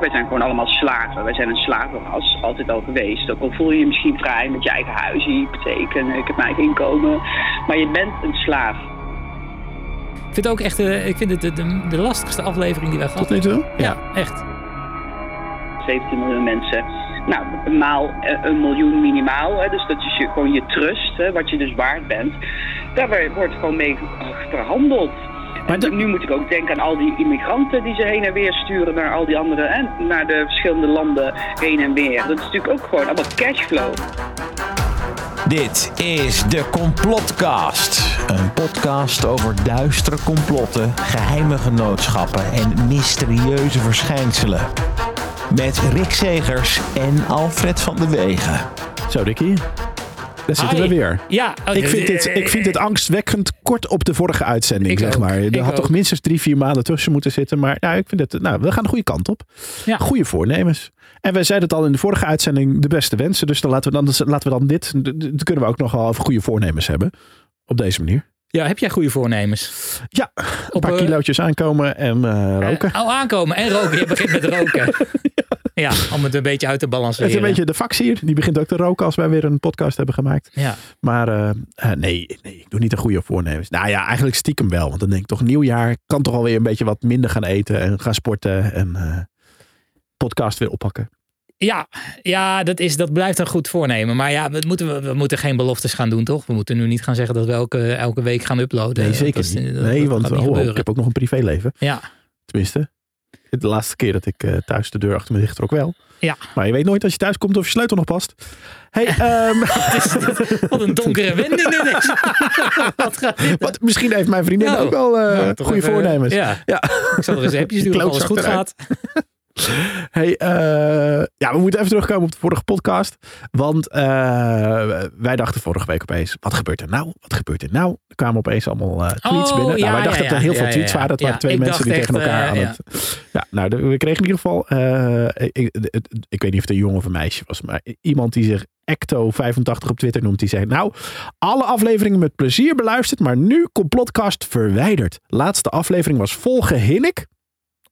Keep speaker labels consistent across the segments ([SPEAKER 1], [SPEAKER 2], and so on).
[SPEAKER 1] Wij zijn gewoon allemaal slaven. Wij zijn een slavenras, altijd al geweest. Ook al voel je je misschien vrij met je eigen huis, je hypotheek en ik heb mijn eigen inkomen. Maar je bent een slaaf.
[SPEAKER 2] Ik vind het ook echt eh, ik vind het de, de, de lastigste aflevering die wij gehad
[SPEAKER 3] Tot nu toe?
[SPEAKER 2] Ja, echt.
[SPEAKER 1] 17 miljoen mensen. Nou, maal eh, een miljoen minimaal. Hè, dus dat is je, gewoon je trust, hè, wat je dus waard bent. Daar wordt- gewoon mee verhandeld.
[SPEAKER 3] Maar
[SPEAKER 1] En
[SPEAKER 3] de-
[SPEAKER 1] nu moet ik ook denken aan al die immigranten die ze heen en weer sturen naar al die andere, hè, naar de verschillende landen heen en weer. Dat is natuurlijk ook gewoon allemaal cashflow.
[SPEAKER 4] Dit is de Complotcast. Een podcast over duistere complotten, geheime genootschappen en mysterieuze verschijnselen. Met Rick Segers en Alfred van de Wegen.
[SPEAKER 3] Zo, Dikkie. Daar zitten we weer.
[SPEAKER 2] Ja, oh,
[SPEAKER 3] Ik vind, dit,
[SPEAKER 2] eh,
[SPEAKER 3] ik vind dit angstwekkend kort op de vorige uitzending,
[SPEAKER 2] Ik
[SPEAKER 3] zeg
[SPEAKER 2] ook.
[SPEAKER 3] maar. Er
[SPEAKER 2] Ik
[SPEAKER 3] had toch minstens drie, vier maanden tussen moeten zitten. Maar ja, ik vind het, nou, we gaan de goede kant op.
[SPEAKER 2] Ja.
[SPEAKER 3] Goede voornemens. En wij zeiden het al in de vorige uitzending, de beste wensen. Dus dan laten we dan, laten we dan dit, dan kunnen we ook nog wel over goede voornemens hebben. Op deze manier.
[SPEAKER 2] Ja, heb jij goede voornemens?
[SPEAKER 3] Ja, een
[SPEAKER 2] Op,
[SPEAKER 3] paar
[SPEAKER 2] eh,
[SPEAKER 3] kilootjes aankomen en eh, roken.
[SPEAKER 2] Eh, oh, aankomen en roken. Je begint met roken. ja. Om het een beetje uit te
[SPEAKER 3] het
[SPEAKER 2] balanceren.
[SPEAKER 3] is een beetje de fax hier. Die begint ook te roken als wij weer een podcast hebben gemaakt.
[SPEAKER 2] Ja.
[SPEAKER 3] Maar eh, eh, nee, nee, ik doe niet de goede voornemens. Nou ja, eigenlijk stiekem wel. Want dan denk ik toch, nieuwjaar kan toch alweer een beetje wat minder gaan eten en gaan sporten en eh, podcast weer oppakken.
[SPEAKER 2] Ja, ja dat, is, dat blijft een goed voornemen. Maar ja, we moeten, we, moeten geen beloftes gaan doen, toch? We moeten nu niet gaan zeggen dat we elke, elke week gaan uploaden.
[SPEAKER 3] Nee, zeker
[SPEAKER 2] Dat
[SPEAKER 3] niet.
[SPEAKER 2] dat-
[SPEAKER 3] nee,
[SPEAKER 2] dat
[SPEAKER 3] want oh, oh, ik heb ook nog een privéleven.
[SPEAKER 2] Ja,
[SPEAKER 3] Tenminste, de laatste keer dat ik eh, thuis de deur achter me dicht trok wel.
[SPEAKER 2] ja.
[SPEAKER 3] Maar je weet nooit als je thuis komt of je sleutel nog past. Hey, ehm,
[SPEAKER 2] Wat een donkere wending dit is. Wat gaat dit?
[SPEAKER 3] wat, misschien heeft mijn vriendin
[SPEAKER 2] Nou,
[SPEAKER 3] ook wel eh,
[SPEAKER 2] toch
[SPEAKER 3] goede
[SPEAKER 2] even-
[SPEAKER 3] voornemens.
[SPEAKER 2] Ja.
[SPEAKER 3] Ja.
[SPEAKER 2] Ik zal er eens appjes doen alles
[SPEAKER 3] Klootzak
[SPEAKER 2] goed
[SPEAKER 3] eruit.
[SPEAKER 2] gaat.
[SPEAKER 3] Hey, eh, ja, we moeten even terugkomen op de vorige podcast. Want eh, wij dachten vorige week opeens, wat gebeurt er nou? Wat gebeurt er nou? Er kwamen opeens allemaal eh, tweets
[SPEAKER 2] Oh,
[SPEAKER 3] binnen.
[SPEAKER 2] ja,
[SPEAKER 3] nou, wij
[SPEAKER 2] ja,
[SPEAKER 3] dachten dat er heel veel tweets waren. Het waren twee mensen die tegen elkaar aan het... Ja, nou, we kregen in ieder geval... ik, ik, ik weet niet of het een jongen of een meisje was. Maar iemand die zich Ecto85 op Twitter noemt. Die zei, nou, alle afleveringen met plezier beluisterd. Maar nu complotcast verwijderd. Laatste aflevering was vol gehinnik.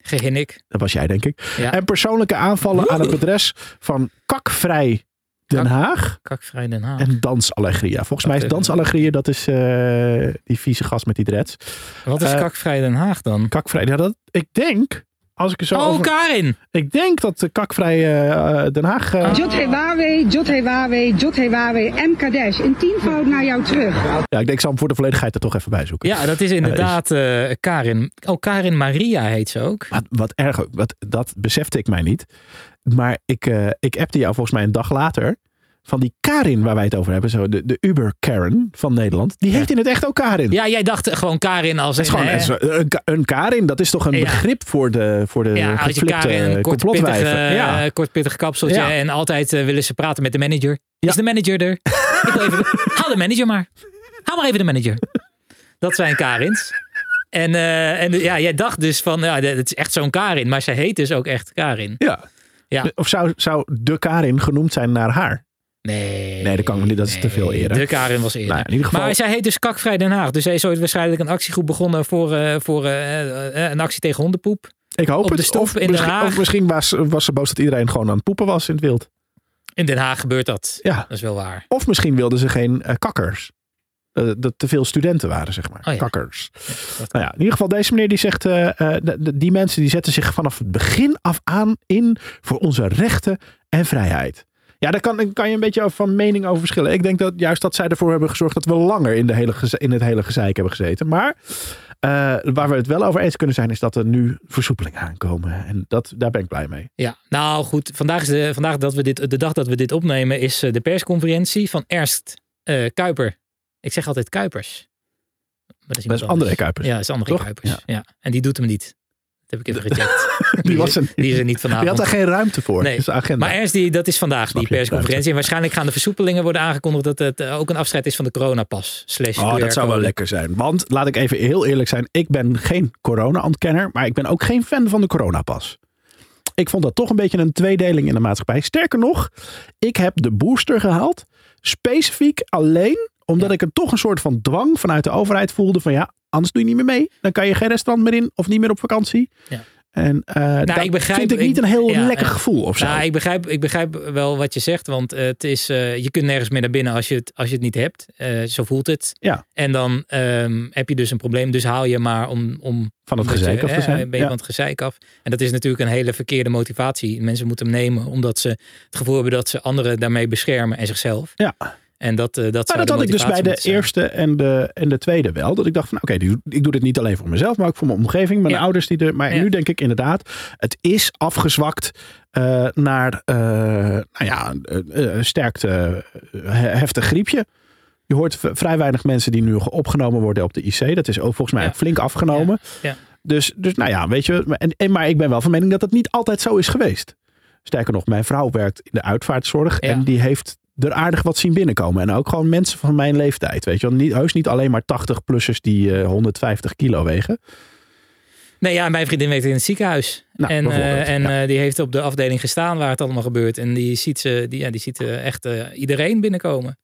[SPEAKER 2] Gehinnik.
[SPEAKER 3] Dat was jij, denk ik.
[SPEAKER 2] Ja.
[SPEAKER 3] En persoonlijke aanvallen aan het adres van Kakvrij Den Haag
[SPEAKER 2] Kakvrij Den Haag.
[SPEAKER 3] en Dansallegria. Volgens mij is. Dansallegria, dat is eh, die vieze gast met die dreads.
[SPEAKER 2] Wat is
[SPEAKER 3] eh,
[SPEAKER 2] Kakvrij Den Haag dan?
[SPEAKER 3] Kakvrij, ja, dat, ik denk, als ik er zo
[SPEAKER 2] Oh,
[SPEAKER 3] over...
[SPEAKER 2] Karin.
[SPEAKER 3] Ik denk dat de Kakvrij eh, eh, Den Haag... eh,
[SPEAKER 2] Oh.
[SPEAKER 5] Jot Hewawe, Jot Hewawe, Jot Hewawe, M. Kadesh. In tienvoud naar jou terug.
[SPEAKER 3] Ja, ik denk, ik zal hem voor de volledigheid er toch even bij zoeken.
[SPEAKER 2] Ja, dat is inderdaad eh, Karin. Oh, Karin Maria heet ze ook.
[SPEAKER 3] Wat, wat erg ook, wat, dat besefte ik mij niet. Maar ik, eh, ik appte jou volgens mij een dag later... van die Karin waar wij het over hebben. Zo, de, de Uber Karen van Nederland. Die heet in het echt ook Karin.
[SPEAKER 2] Ja, jij dacht gewoon Karin als
[SPEAKER 3] Het is
[SPEAKER 2] een...
[SPEAKER 3] gewoon
[SPEAKER 2] hè,
[SPEAKER 3] een, een Karin, dat is toch een
[SPEAKER 2] Ja.
[SPEAKER 3] begrip voor de, voor de
[SPEAKER 2] ja, als je Karin,
[SPEAKER 3] ja.
[SPEAKER 2] ja. kort pittig kapseltje
[SPEAKER 3] Ja.
[SPEAKER 2] en altijd eh, willen ze praten met de manager. Is de manager er? Ik wil even, haal de manager maar. Haal maar even de manager. Dat zijn Karins. En, eh, en ja, jij dacht dus van, ja, het is echt zo'n Karin. Maar zij heet dus ook echt Karin.
[SPEAKER 3] ja.
[SPEAKER 2] Ja.
[SPEAKER 3] Of zou, zou de Karin genoemd zijn naar haar?
[SPEAKER 2] Nee.
[SPEAKER 3] Nee, dat kan. Dat is te veel eer, hè?
[SPEAKER 2] De Karin was eerder.
[SPEAKER 3] Nou, geval-
[SPEAKER 2] Maar zij heet dus Kakvrij Den Haag. Dus zij is ooit waarschijnlijk een actiegroep begonnen voor, eh, voor eh, eh, een actie tegen hondenpoep.
[SPEAKER 3] Ik hoop
[SPEAKER 2] Op
[SPEAKER 3] het. Of
[SPEAKER 2] in Den
[SPEAKER 3] misschien,
[SPEAKER 2] Haag.
[SPEAKER 3] of misschien was, was ze boos dat iedereen gewoon aan het poepen was in het wild.
[SPEAKER 2] In Den Haag gebeurt dat.
[SPEAKER 3] Ja.
[SPEAKER 2] Dat is wel waar.
[SPEAKER 3] Of misschien wilden ze geen kakkers. Dat te veel studenten waren, zeg maar.
[SPEAKER 2] Oh ja.
[SPEAKER 3] Kakkers. Nou ja, in ieder geval, deze meneer die zegt... de- de- die mensen die zetten zich vanaf het begin af aan in voor onze rechten en vrijheid. Ja, daar kan, kan je een beetje van mening over verschillen. Ik denk dat juist dat zij ervoor hebben gezorgd dat we langer in, de hele, in het hele gezeik hebben gezeten. Maar eh, waar we het wel over eens kunnen zijn, is dat er nu versoepelingen aankomen. En dat, daar ben ik blij mee.
[SPEAKER 2] Ja, nou goed. Vandaag, is de, vandaag dat we dit, de dag dat we dit opnemen is eh, de persconferentie van Ernst eh, Kuiper. Ik zeg altijd Kuipers. Maar dat is,
[SPEAKER 3] Dat is André. Kuipers.
[SPEAKER 2] Ja, dat is André
[SPEAKER 3] Toch?
[SPEAKER 2] Kuipers.
[SPEAKER 3] Ja.
[SPEAKER 2] Ja. En die doet hem niet. Dat heb ik even gecheckt.
[SPEAKER 3] Die, was
[SPEAKER 2] die is er niet
[SPEAKER 3] die
[SPEAKER 2] vanavond.
[SPEAKER 3] had daar geen ruimte voor.
[SPEAKER 2] Nee.
[SPEAKER 3] Dus agenda.
[SPEAKER 2] Maar Ernst, die, dat is vandaag,
[SPEAKER 3] Snap
[SPEAKER 2] die persconferentie. En waarschijnlijk gaan de versoepelingen worden aangekondigd dat het eh, ook een afscheid is van de coronapas. Slash
[SPEAKER 3] Oh, dat zou wel lekker zijn. Want laat ik even heel eerlijk zijn. Ik ben geen corona-ontkenner. Maar ik ben ook geen fan van de coronapas. Ik vond dat toch een beetje een tweedeling in de maatschappij. Sterker nog, ik heb de booster gehaald. Specifiek alleen omdat ik er toch een soort van dwang vanuit de overheid voelde. Van ja, anders doe je niet meer mee. Dan kan je geen restaurant meer in of niet meer op vakantie.
[SPEAKER 2] Ja.
[SPEAKER 3] En eh dat
[SPEAKER 2] ik begrijp-
[SPEAKER 3] vind ik
[SPEAKER 2] ik-
[SPEAKER 3] niet een heel
[SPEAKER 2] ja,
[SPEAKER 3] lekker
[SPEAKER 2] ja.
[SPEAKER 3] gevoel of zo.
[SPEAKER 2] Nou, ik begrijp, ik begrijp wel wat je zegt, want eh, het is, eh, je kunt nergens meer naar binnen als je het, als je het niet hebt. Eh, zo voelt het.
[SPEAKER 3] Ja.
[SPEAKER 2] En dan ehm, heb je dus een probleem, dus haal je maar om, om
[SPEAKER 3] Van het gezeik af te
[SPEAKER 2] eh,
[SPEAKER 3] zijn.
[SPEAKER 2] Ben je
[SPEAKER 3] Ja.
[SPEAKER 2] van het gezeik af. En dat is natuurlijk een hele verkeerde motivatie. Mensen moeten hem nemen omdat ze het gevoel hebben dat ze anderen daarmee beschermen en zichzelf.
[SPEAKER 3] Ja.
[SPEAKER 2] En dat, eh, dat,
[SPEAKER 3] Maar dat had ik dus bij de eerste en de, en de tweede wel. Dat ik dacht van oké, ik doe dit niet alleen voor mezelf, maar ook voor mijn omgeving, mijn
[SPEAKER 2] Ja.
[SPEAKER 3] ouders. Die er, maar
[SPEAKER 2] Ja.
[SPEAKER 3] nu denk ik inderdaad, het is afgezwakt eh, naar eh, nou ja, sterk he- heftig griepje. Je hoort vrij weinig mensen die nu opgenomen worden op de IC. Dat is ook volgens mij
[SPEAKER 2] Ja.
[SPEAKER 3] flink afgenomen. Dus, dus nou ja, weet je. maar- En, en, maar ik ben wel van mening dat het niet altijd zo is geweest. Sterker nog, mijn vrouw werkt in de uitvaartzorg. En die heeft er aardig wat zien binnenkomen. En ook gewoon mensen van mijn leeftijd. Weet je wel. Niet, heus niet alleen maar 80-plussers die eh, 150 kilo wegen.
[SPEAKER 2] Nee, ja, mijn vriendin werkt in het ziekenhuis.
[SPEAKER 3] Nou,
[SPEAKER 2] en eh, en
[SPEAKER 3] ja.
[SPEAKER 2] eh, die heeft op de afdeling gestaan waar het allemaal gebeurt. En die ziet, ze, die, ja, die ziet eh, echt eh, iedereen binnenkomen.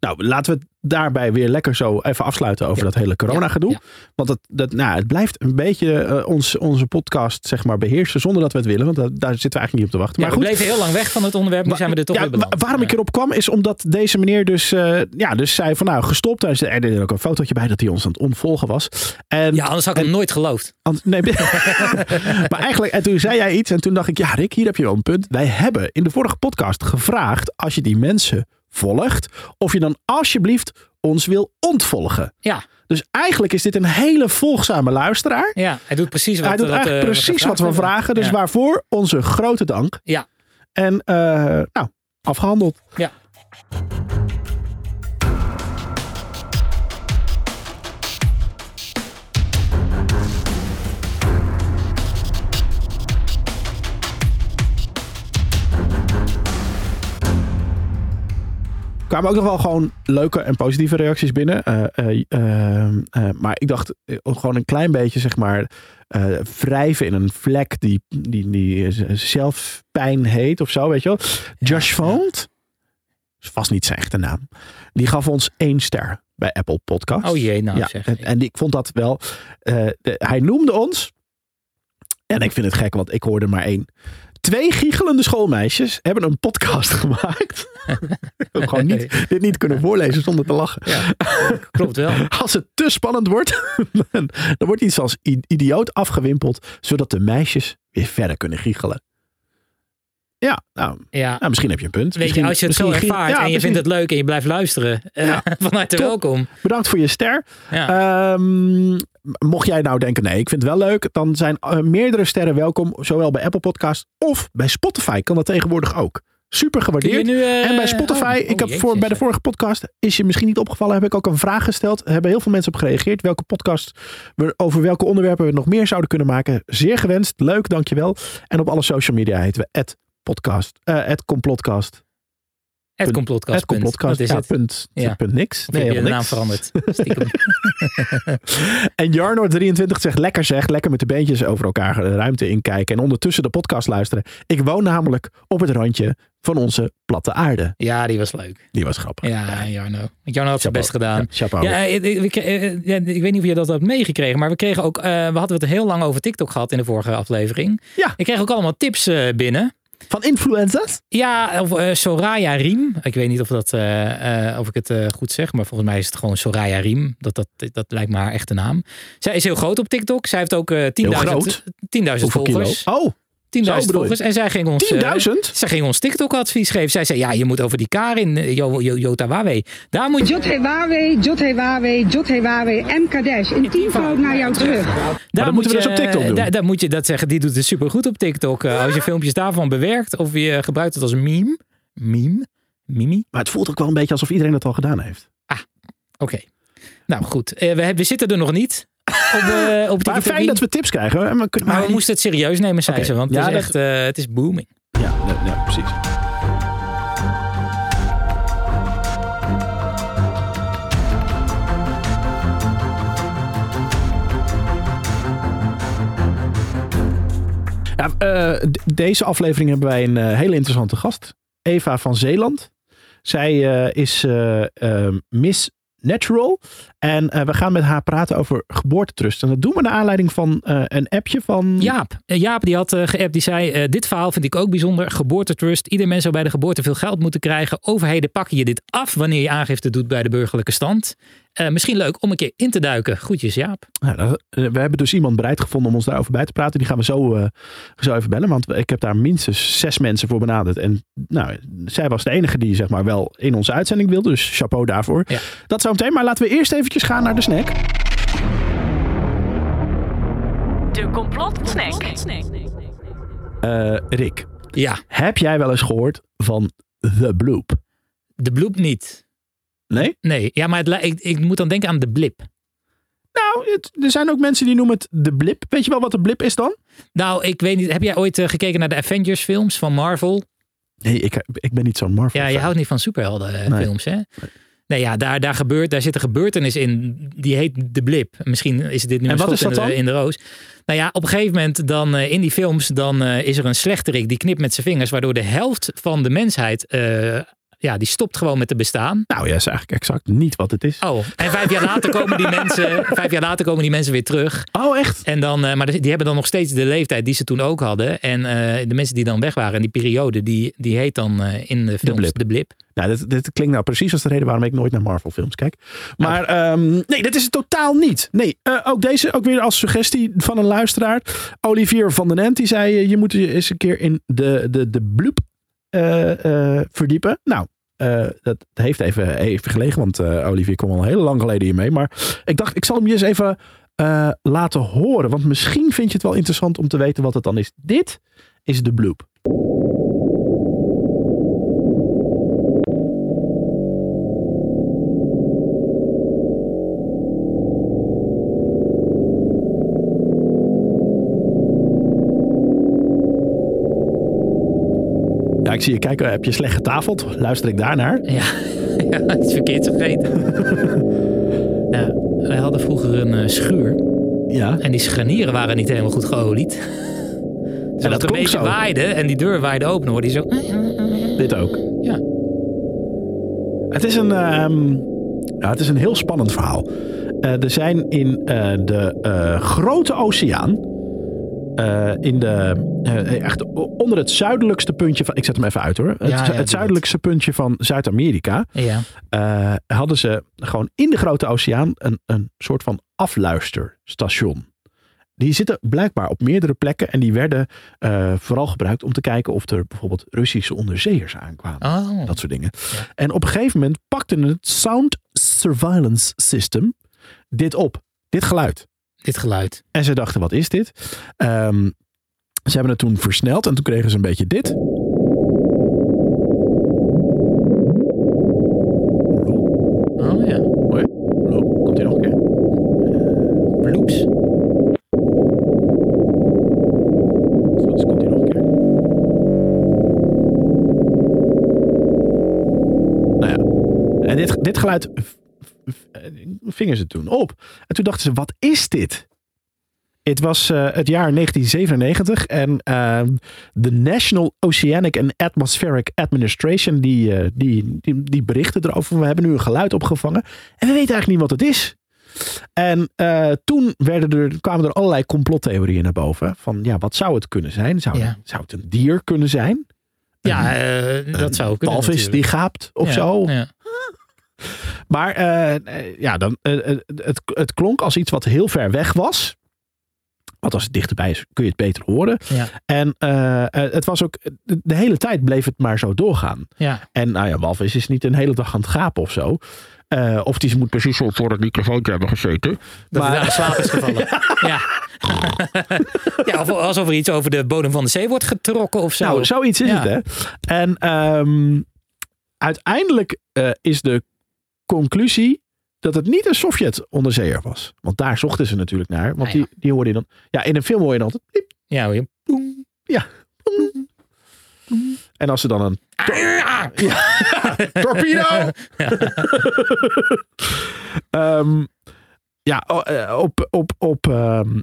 [SPEAKER 3] Nou, laten we het daarbij weer lekker zo even afsluiten over
[SPEAKER 2] Ja.
[SPEAKER 3] dat hele corona gedoe.
[SPEAKER 2] Ja.
[SPEAKER 3] Want het, dat, nou, het blijft een beetje eh, ons, onze podcast zeg maar, beheersen zonder dat we het willen. Want dat- daar zitten we eigenlijk niet op te wachten.
[SPEAKER 2] Ja,
[SPEAKER 3] maar
[SPEAKER 2] we
[SPEAKER 3] goed,
[SPEAKER 2] bleven heel lang weg van het onderwerp. Nu
[SPEAKER 3] Wa-
[SPEAKER 2] zijn we er toch
[SPEAKER 3] ja,
[SPEAKER 2] weer beland.
[SPEAKER 3] wa- waarom ik erop kwam is omdat deze meneer dus, eh, ja, dus zei van nou gestopt. Hij zei- Er deed ook een fotootje bij dat hij ons aan het ontvolgen was. En,
[SPEAKER 2] Ja, anders had ik hem nooit geloofd.
[SPEAKER 3] nee, maar eigenlijk, en toen zei jij iets en toen dacht ik, ja Rick, hier heb je wel een punt. Wij hebben in de vorige podcast gevraagd als je die mensen volgt, of je dan alsjeblieft ons wil ontvolgen.
[SPEAKER 2] Ja,
[SPEAKER 3] Dus eigenlijk is dit een hele volgzame luisteraar.
[SPEAKER 2] ja, hij doet precies wat,
[SPEAKER 3] Hij doet
[SPEAKER 2] wat,
[SPEAKER 3] eigenlijk
[SPEAKER 2] eh,
[SPEAKER 3] precies wat we vragen. Dus
[SPEAKER 2] Ja.
[SPEAKER 3] waarvoor onze grote dank.
[SPEAKER 2] Ja.
[SPEAKER 3] En eh, nou, afgehandeld.
[SPEAKER 2] Ja.
[SPEAKER 3] Kwamen ook nog wel gewoon leuke en positieve reacties binnen. Eh, eh, eh, maar ik dacht gewoon een klein beetje, zeg maar, wrijven in een vlek die, die, die eh, zelf pijn heet of zo, weet je wel. Josh Font, vast niet zijn echte naam, die gaf ons één ster bij Apple Podcast.
[SPEAKER 2] Oh jee, nou
[SPEAKER 3] ja,
[SPEAKER 2] zeg.
[SPEAKER 3] en, en ik vond dat wel. de- hij noemde ons. En ik vind het gek, want ik hoorde maar één. Twee giechelende schoolmeisjes hebben een podcast gemaakt. ik heb gewoon niet, dit niet kunnen voorlezen zonder te lachen.
[SPEAKER 2] Ja, klopt wel.
[SPEAKER 3] Als het te spannend wordt, dan wordt iets als idioot afgewimpeld, zodat de meisjes weer verder kunnen giechelen. Ja, nou,
[SPEAKER 2] Ja.
[SPEAKER 3] nou, misschien heb je een punt.
[SPEAKER 2] Weet je, als je het zo ervaart
[SPEAKER 3] ja,
[SPEAKER 2] en je vindt het leuk en je blijft luisteren, eh,
[SPEAKER 3] Ja.
[SPEAKER 2] van harte welkom.
[SPEAKER 3] Bedankt voor je ster.
[SPEAKER 2] Ja.
[SPEAKER 3] Ehm, mocht jij nou denken, nee, ik vind het wel leuk, dan zijn eh, meerdere sterren welkom, zowel bij Apple Podcast of bij Spotify kan dat tegenwoordig ook. Super gewaardeerd.
[SPEAKER 2] nu, eh,
[SPEAKER 3] en bij Spotify,
[SPEAKER 2] oh,
[SPEAKER 3] ik heb
[SPEAKER 2] oh,
[SPEAKER 3] voor, bij de vorige podcast, is je misschien niet opgevallen, heb ik ook een vraag gesteld. Er hebben heel veel mensen op gereageerd. Welke podcast, we, over welke onderwerpen we nog meer zouden kunnen maken. Zeer gewenst, leuk, dankjewel. En op alle social media heten we podcast, eh complotcast.
[SPEAKER 2] Het complotcast.
[SPEAKER 3] Het complotcast, ja,
[SPEAKER 2] het.
[SPEAKER 3] punt,
[SPEAKER 2] Ja.
[SPEAKER 3] punt niks.
[SPEAKER 2] Of heb je de naam veranderd? Stiekem.
[SPEAKER 3] En Jarno23 zegt lekker zeg, lekker met de beentjes over elkaar de ruimte inkijken en ondertussen de podcast luisteren. Ik woon namelijk op het randje van onze platte aarde.
[SPEAKER 2] Ja, die was leuk.
[SPEAKER 3] Die was grappig.
[SPEAKER 2] Ja, Jarno. Jarno had zijn best gedaan.
[SPEAKER 3] Ja, chapeau.
[SPEAKER 2] Ja, ik, ik, ik- eh, ja, ik weet niet of je dat had meegekregen, maar we kregen ook, eh, we hadden het heel lang over TikTok gehad in de vorige aflevering.
[SPEAKER 3] Ja.
[SPEAKER 2] Ik kreeg ook allemaal tips eh, binnen.
[SPEAKER 3] Van influencers?
[SPEAKER 2] Ja, of eh, Soraya Riem. Ik weet niet of, dat, eh, eh, of ik het goed zeg, maar volgens mij is het gewoon Soraya Riem. Dat, dat, dat lijkt me haar echte naam. Zij is heel groot op TikTok. Zij heeft ook eh 10.000
[SPEAKER 3] groot?
[SPEAKER 2] 10.000
[SPEAKER 3] Hoeveel kilo?
[SPEAKER 2] volgers.
[SPEAKER 3] Oh,
[SPEAKER 2] 10.000
[SPEAKER 3] Zo bedoel je?
[SPEAKER 2] volgers. En zij ging ons... eh,
[SPEAKER 3] 10.000?
[SPEAKER 2] zij ging ons TikTok-advies geven. Zij zei, ja, je moet over die Karin, eh, Jo- Jo- Jota Wawe. Daar moet je...
[SPEAKER 5] Jothewawe, Jothewawe, Jothewawe, M. Kadesh. In tienvoud naar jou terug.
[SPEAKER 2] Daar
[SPEAKER 3] dat moeten we
[SPEAKER 2] je,
[SPEAKER 3] dus op TikTok doen.
[SPEAKER 2] Daar, daar moet je dat zeggen. Die doet het supergoed op TikTok. Eh, als je filmpjes daarvan bewerkt of je gebruikt het als een meme. Meme? Mimi?
[SPEAKER 3] maar het voelt ook wel een beetje alsof iedereen dat al gedaan heeft.
[SPEAKER 2] Oké. Nou goed, Eh, we, hebben- we zitten er nog niet. Op, op
[SPEAKER 3] Maar fijn dat we tips krijgen. Maar,
[SPEAKER 2] Maar we moesten het serieus nemen, zei ze. Want
[SPEAKER 3] Ja,
[SPEAKER 2] het is
[SPEAKER 3] dat-
[SPEAKER 2] echt eh, het is booming.
[SPEAKER 3] Ja, ja, ja, precies. Ja, eh, deze aflevering hebben wij een eh, hele interessante gast. Eva van Zeeland. Zij is eh, Miss Natural. En eh, we gaan met haar praten over geboortetrust. En dat doen we naar aanleiding van eh, een appje van...
[SPEAKER 2] Jaap. Eh, Jaap die had eh, geappt, die zei, dit verhaal vind ik ook bijzonder. Geboortetrust. Ieder mens zou bij de geboorte veel geld moeten krijgen. Overheden pakken je dit af wanneer je aangifte doet bij de burgerlijke stand. Eh, misschien leuk om een keer in te duiken. Groetjes Jaap.
[SPEAKER 3] Nou, eh, we hebben dus iemand bereid gevonden om ons daarover bij te praten. Die gaan we zo, eh, zo even bellen. Want ik heb daar minstens zes mensen voor benaderd. En nou, zij was de enige die zeg maar wel in onze uitzending wilde. Dus chapeau daarvoor.
[SPEAKER 2] Ja.
[SPEAKER 3] Dat zo meteen. Maar laten we eerst eventjes gaan naar de snack.
[SPEAKER 6] De complotsnack.
[SPEAKER 3] Eh, Rick,
[SPEAKER 2] Ja,
[SPEAKER 3] heb jij wel eens gehoord van The Bloop?
[SPEAKER 2] de bloep niet.
[SPEAKER 3] Nee?
[SPEAKER 2] Nee, ja, maar het, ik, ik moet dan denken aan de blip.
[SPEAKER 3] Nou, het- er zijn ook mensen die noemen het de blip. Weet je wel wat de blip is dan?
[SPEAKER 2] Nou, ik weet niet. Heb jij ooit eh, gekeken naar de Avengers films van Marvel?
[SPEAKER 3] Nee, ik, ik ben niet zo'n Marvel
[SPEAKER 2] Ja, je houdt niet van superhelden eh,
[SPEAKER 3] Nee.
[SPEAKER 2] films, hè? Nee, ja, daar, daar, gebeurt, daar zit een gebeurtenis in. Die heet de blip. Misschien is dit nu
[SPEAKER 3] En
[SPEAKER 2] een schot in, de, in de roos. Nou ja, op een gegeven moment dan eh, in die films dan is er een slechterik die knipt met zijn vingers, waardoor de helft van de mensheid ja, die stopt gewoon met te bestaan.
[SPEAKER 3] Nou ja, is eigenlijk exact niet wat het is.
[SPEAKER 2] Oh, en vijf jaar later komen die mensen, vijf jaar later komen die mensen weer terug.
[SPEAKER 3] Oh, echt?
[SPEAKER 2] En dan, eh, maar die hebben dan nog steeds de leeftijd die ze toen ook hadden. En eh, de mensen die dan weg waren, die periode, die, die heet dan eh, in de films
[SPEAKER 3] blip.
[SPEAKER 2] de blip.
[SPEAKER 3] Nou, dit, dit klinkt nou precies als de reden waarom ik nooit naar Marvel films kijk. Maar ehm, nee, dat is het totaal niet. Nee, ook deze, ook weer als suggestie van een luisteraar. Olivier van den Ent, die zei je moet je eens een keer in de, de, de bloep verdiepen. Nou, eh, dat heeft even, even gelegen, want eh, Olivier kwam al heel lang geleden hiermee. Maar ik dacht, ik zal hem je eens even eh, laten horen. Want misschien vind je het wel interessant om te weten wat het dan is. Dit is de bloep. Ik zie je kijken. Heb je slecht getafeld? Luister ik daarnaar?
[SPEAKER 2] Ja, ja iets verkeerds vergeten. ja, wij hadden vroeger een eh, schuur.
[SPEAKER 3] Ja.
[SPEAKER 2] En die scharnieren waren niet helemaal goed geolied. Dus
[SPEAKER 3] dat
[SPEAKER 2] als het een beetje
[SPEAKER 3] zo.
[SPEAKER 2] waaide en die deur waaide open, hoorde je zo...
[SPEAKER 3] Dit ook.
[SPEAKER 2] Ja.
[SPEAKER 3] Het is een, ehm, ja, het is een heel spannend verhaal. Eh, er zijn in eh, de grote oceaan, eh, in de, eh, echt onder het zuidelijkste puntje van, ik zet hem even uit hoor, het,
[SPEAKER 2] Ja,
[SPEAKER 3] het zuidelijkste puntje van Zuid-Amerika,
[SPEAKER 2] Ja.
[SPEAKER 3] eh, hadden ze gewoon in de grote oceaan een, een soort van afluisterstation. Die zitten blijkbaar op meerdere plekken en die werden vooral gebruikt om te kijken of er bijvoorbeeld Russische onderzeeërs aankwamen.
[SPEAKER 2] Oh.
[SPEAKER 3] Dat soort dingen. En op een gegeven moment pakte het Sound Surveillance System dit op. Dit geluid.
[SPEAKER 2] Dit geluid.
[SPEAKER 3] En ze dachten, wat is dit? Ehm, ze hebben het toen versneld en toen kregen ze een beetje dit.
[SPEAKER 2] Oh ja.
[SPEAKER 3] Hoi. Komt hij nog een keer?
[SPEAKER 2] Bloops.
[SPEAKER 3] Goed, dus komt hij nog een keer. Nou ja. En dit, dit geluid eh, vingen ze toen op. En toen dachten ze, wat is dit? Het was eh, het jaar 1997 en ehm, de National Oceanic and Atmospheric Administration die, eh, die, die, die berichten erover. We hebben nu een geluid opgevangen en we weten eigenlijk niet wat het is. En eh, toen werden er, kwamen er allerlei complottheorieën naar boven. Van ja, wat zou het kunnen zijn? Zou,
[SPEAKER 2] Ja.
[SPEAKER 3] zou het een dier kunnen zijn?
[SPEAKER 2] Ja, eh, dat zou kunnen
[SPEAKER 3] Walvis die gaapt of
[SPEAKER 2] Ja,
[SPEAKER 3] zo?
[SPEAKER 2] Ja.
[SPEAKER 3] Maar eh, ja, dan, eh, eh, het, het klonk als iets wat heel ver weg was. Want als het dichterbij is, kun je het beter horen.
[SPEAKER 2] Ja.
[SPEAKER 3] En het was ook, de, hele tijd bleef het maar zo doorgaan.
[SPEAKER 2] ja.
[SPEAKER 3] En nou ja, walvis is niet een hele dag aan het gapen of zo. Eh, of die moet precies zo voor het microfoontje hebben gezeten.
[SPEAKER 2] Dat
[SPEAKER 3] Maar-
[SPEAKER 2] hij daar slaap is gevallen. ja. ja, of alsof er iets over de bodem van de zee wordt getrokken of zo.
[SPEAKER 3] Nou, zoiets is
[SPEAKER 2] Ja.
[SPEAKER 3] het, hè? En ehm, uiteindelijk eh, is de conclusie dat het niet een Sovjet-onderzeeër was. Want daar zochten ze natuurlijk naar. Want
[SPEAKER 2] Ah, ja.
[SPEAKER 3] die, die hoorde je dan... Ja, in een film hoor je dan altijd... piep,
[SPEAKER 2] Ja, hoor je.
[SPEAKER 3] Ja. En als ze dan een...
[SPEAKER 2] Ah!
[SPEAKER 3] Torpedo! Ehm, ja, o- eh, op, op, op, ehm,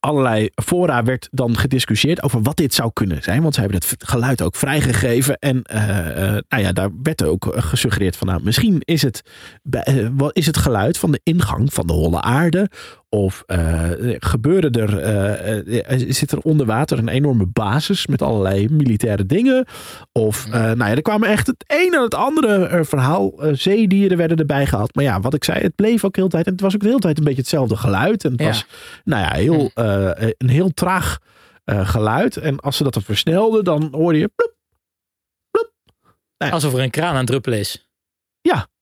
[SPEAKER 3] allerlei fora werd dan gediscussieerd over wat dit zou kunnen zijn. Want ze hebben het geluid ook vrijgegeven. En eh, eh, nou ja, daar werd ook gesuggereerd van nou, misschien is het, eh, is het geluid van de ingang van de holle aarde. Of eh, gebeuren er, eh, eh, zit er onder water een enorme basis met allerlei militaire dingen. Of nou ja, er kwamen echt het een en het andere verhaal. Zeedieren werden erbij gehaald. Maar ja, wat ik zei, het bleef ook heel tijd. En het was ook de hele tijd een beetje hetzelfde geluid. En het
[SPEAKER 2] Ja.
[SPEAKER 3] was nou ja, heel, een heel traag geluid. En als ze dat dan versnelden, dan hoorde je ploep,
[SPEAKER 2] Alsof er een kraan aan het druppelen is.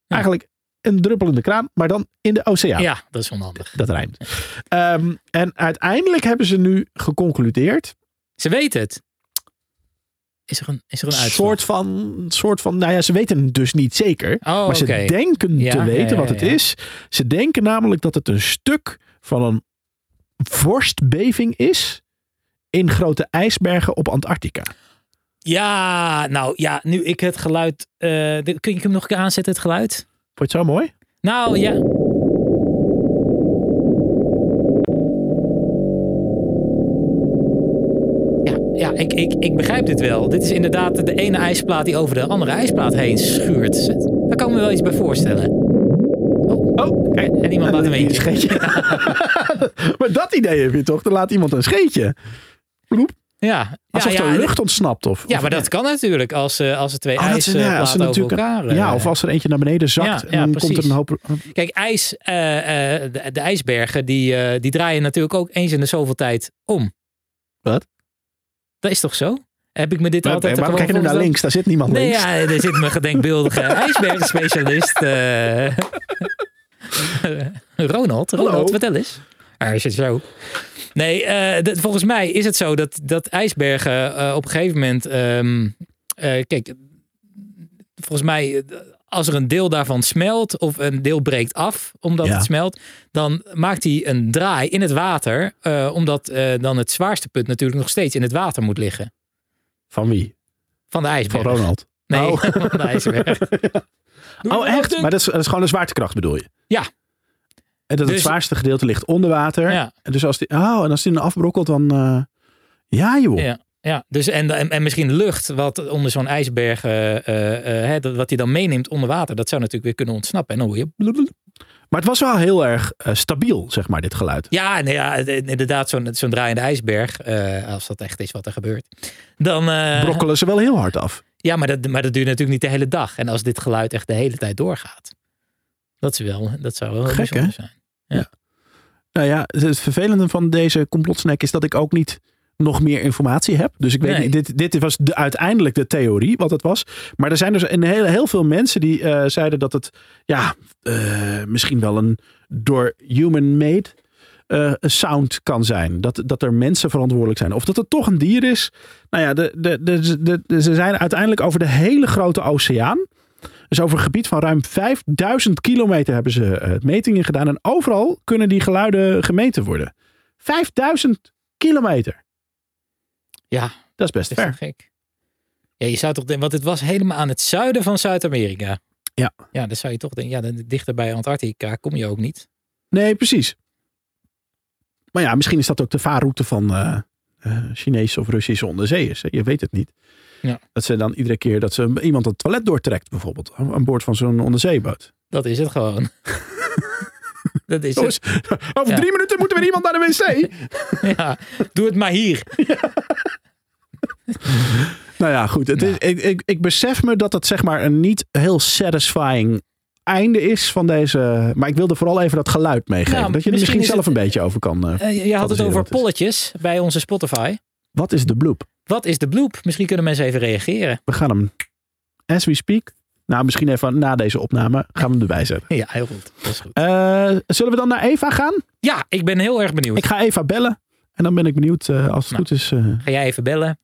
[SPEAKER 3] eigenlijk een druppel in de kraan, maar dan in de oceaan.
[SPEAKER 2] Ja, dat is onhandig.
[SPEAKER 3] Dat rijmt. Ehm, en uiteindelijk hebben ze nu geconcludeerd.
[SPEAKER 2] Ze weten het. Is er een, is er een uitslag?
[SPEAKER 3] soort van, soort van, nou ja, ze weten het dus niet zeker.
[SPEAKER 2] Oh,
[SPEAKER 3] maar ze denken
[SPEAKER 2] Ja,
[SPEAKER 3] te weten
[SPEAKER 2] ja,
[SPEAKER 3] wat het is. Ze denken namelijk dat het een stuk van een vorstbeving is in grote ijsbergen op Antarctica.
[SPEAKER 2] Ja, nou ja, nu ik het geluid... eh, kun je hem nog een keer aanzetten, het geluid?
[SPEAKER 3] Vond je het zo mooi?
[SPEAKER 2] Nou ja. Ja, ja ik, ik, ik begrijp dit wel. Dit is inderdaad de ene ijsplaat die over de andere ijsplaat heen schuurt. Daar kan ik me wel iets bij voorstellen.
[SPEAKER 3] Oh, kijk.
[SPEAKER 2] En iemand laat een
[SPEAKER 3] Een scheetje. maar dat idee heb je toch? Dan laat iemand een scheetje. Ploep.
[SPEAKER 2] Ja,
[SPEAKER 3] Alsof
[SPEAKER 2] ja,
[SPEAKER 3] er lucht ontsnapt. Of,
[SPEAKER 2] Ja,
[SPEAKER 3] of-
[SPEAKER 2] maar dat kan natuurlijk als, eh, als er twee
[SPEAKER 3] Oh, ja, als er
[SPEAKER 2] over
[SPEAKER 3] natuurlijk een-
[SPEAKER 2] elkaar... eh,
[SPEAKER 3] Ja, of als er eentje naar beneden zakt.
[SPEAKER 2] Ja,
[SPEAKER 3] en dan
[SPEAKER 2] precies.
[SPEAKER 3] komt er een hoop...
[SPEAKER 2] Kijk, ijs, eh, eh, de, de ijsbergen, die, eh, die draaien natuurlijk ook eens in de zoveel tijd om.
[SPEAKER 3] Wat?
[SPEAKER 2] Dat is toch zo? Heb ik me dit
[SPEAKER 3] Maar,
[SPEAKER 2] altijd
[SPEAKER 3] waarom kijk je nu naar links? Daar zit niemand
[SPEAKER 2] Nee,
[SPEAKER 3] links.
[SPEAKER 2] ja, er zit mijn gedenkbeeldige ijsbergenspecialist. eh Ronald, Ronald,
[SPEAKER 3] Hallo.
[SPEAKER 2] vertel eens. Ah, is het zo? Nee, eh, volgens mij is het zo dat, dat ijsbergen eh, op een gegeven moment... ehm, eh, kijk, volgens mij, als er een deel daarvan smelt of een deel breekt af omdat
[SPEAKER 3] Ja.
[SPEAKER 2] het smelt, dan maakt hij een draai in het water, omdat dan het zwaarste punt natuurlijk nog steeds in het water moet liggen.
[SPEAKER 3] Van wie?
[SPEAKER 2] Van de
[SPEAKER 3] Van
[SPEAKER 2] ijsberg.
[SPEAKER 3] Ronald.
[SPEAKER 2] Nee,
[SPEAKER 3] Oh.
[SPEAKER 2] van de ijsberg.
[SPEAKER 3] Oh, echt? Maar dat is, dat is gewoon een zwaartekracht bedoel je?
[SPEAKER 2] Ja.
[SPEAKER 3] En dat het
[SPEAKER 2] Dus-
[SPEAKER 3] zwaarste gedeelte ligt onder water.
[SPEAKER 2] Ja.
[SPEAKER 3] En dus als die, oh, en als die dan afbrokkelt, dan... eh, ja, joh.
[SPEAKER 2] Ja, ja. Dus en, en, en misschien lucht wat onder zo'n ijsberg, hè, dat, wat hij dan meeneemt onder water, dat zou natuurlijk weer kunnen ontsnappen. En dan hoor je. blablabla.
[SPEAKER 3] Maar het was wel heel erg stabiel, zeg maar, dit geluid.
[SPEAKER 2] Ja, nee, ja het- inderdaad, zo'n zo'n draaiende ijsberg, als dat echt is wat er gebeurt. Dan,
[SPEAKER 3] Brokkelen ze wel heel hard af.
[SPEAKER 2] ja, maar dat, maar dat duurt natuurlijk niet de hele dag. En als dit geluid echt de hele tijd doorgaat, dat, is wel, dat zou wel
[SPEAKER 3] Gek,
[SPEAKER 2] bijzonder
[SPEAKER 3] hè?
[SPEAKER 2] zijn.
[SPEAKER 3] Nou ja, het- vervelende van deze complotsnack is dat ik ook niet nog meer informatie heb. Dus ik weet
[SPEAKER 2] Nee.
[SPEAKER 3] niet, dit, dit was de, uiteindelijk de theorie wat het was. Maar er zijn dus een heel, heel veel mensen die eh, zeiden dat het ja, eh, misschien wel een door human-made eh, sound kan zijn. Dat, dat er mensen verantwoordelijk zijn. Of dat het toch een dier is. Nou ja, de, de, de, de- ze zijn uiteindelijk over de hele grote oceaan. Dus over een gebied van ruim 5000 kilometer hebben ze eh, metingen gedaan. En overal kunnen die geluiden gemeten worden. 5000 kilometer.
[SPEAKER 2] Ja,
[SPEAKER 3] Dat is best
[SPEAKER 2] dat is
[SPEAKER 3] ver.
[SPEAKER 2] gek. Ja, je zou toch denken, want het was helemaal aan het zuiden van Zuid-Amerika.
[SPEAKER 3] Ja.
[SPEAKER 2] Ja, dan zou je toch denken, ja, dan dichter bij Antarctica kom je ook niet.
[SPEAKER 3] Nee, precies. Maar ja, misschien is dat ook de vaarroute van eh eh, Chinese of Russische onderzeeërs. Je weet het niet.
[SPEAKER 2] Ja.
[SPEAKER 3] Dat ze dan iedere keer dat ze iemand het toilet doortrekt, bijvoorbeeld. Aan boord van zo'n onderzeeboot.
[SPEAKER 2] Dat is het gewoon. dat is
[SPEAKER 3] Jongens,
[SPEAKER 2] het.
[SPEAKER 3] over
[SPEAKER 2] Ja.
[SPEAKER 3] drie minuten moeten we iemand naar de wc.
[SPEAKER 2] Ja, doe het maar hier.
[SPEAKER 3] Nou ja, goed. Het is, ik, ik, ik besef me dat het zeg maar een niet heel satisfying einde is van deze. Maar ik wilde vooral even dat geluid meegeven.
[SPEAKER 2] Nou,
[SPEAKER 3] dat je er
[SPEAKER 2] misschien
[SPEAKER 3] misschien
[SPEAKER 2] is
[SPEAKER 3] zelf een beetje over kan. Eh,
[SPEAKER 2] je had het over polletjes bij onze Spotify.
[SPEAKER 3] Wat is de bloop?
[SPEAKER 2] Wat is de bloep? Misschien kunnen mensen even reageren.
[SPEAKER 3] We gaan hem, as we speak. Nou, misschien even na deze opname gaan we hem erbij zetten.
[SPEAKER 2] Ja, heel goed. Dat is goed.
[SPEAKER 3] Eh, zullen we dan naar Eva gaan?
[SPEAKER 2] Ja, ik ben heel erg benieuwd.
[SPEAKER 3] Ik ga Eva bellen. En dan ben ik benieuwd eh, als het
[SPEAKER 2] Nou.
[SPEAKER 3] goed is. eh,
[SPEAKER 2] Ga jij even bellen?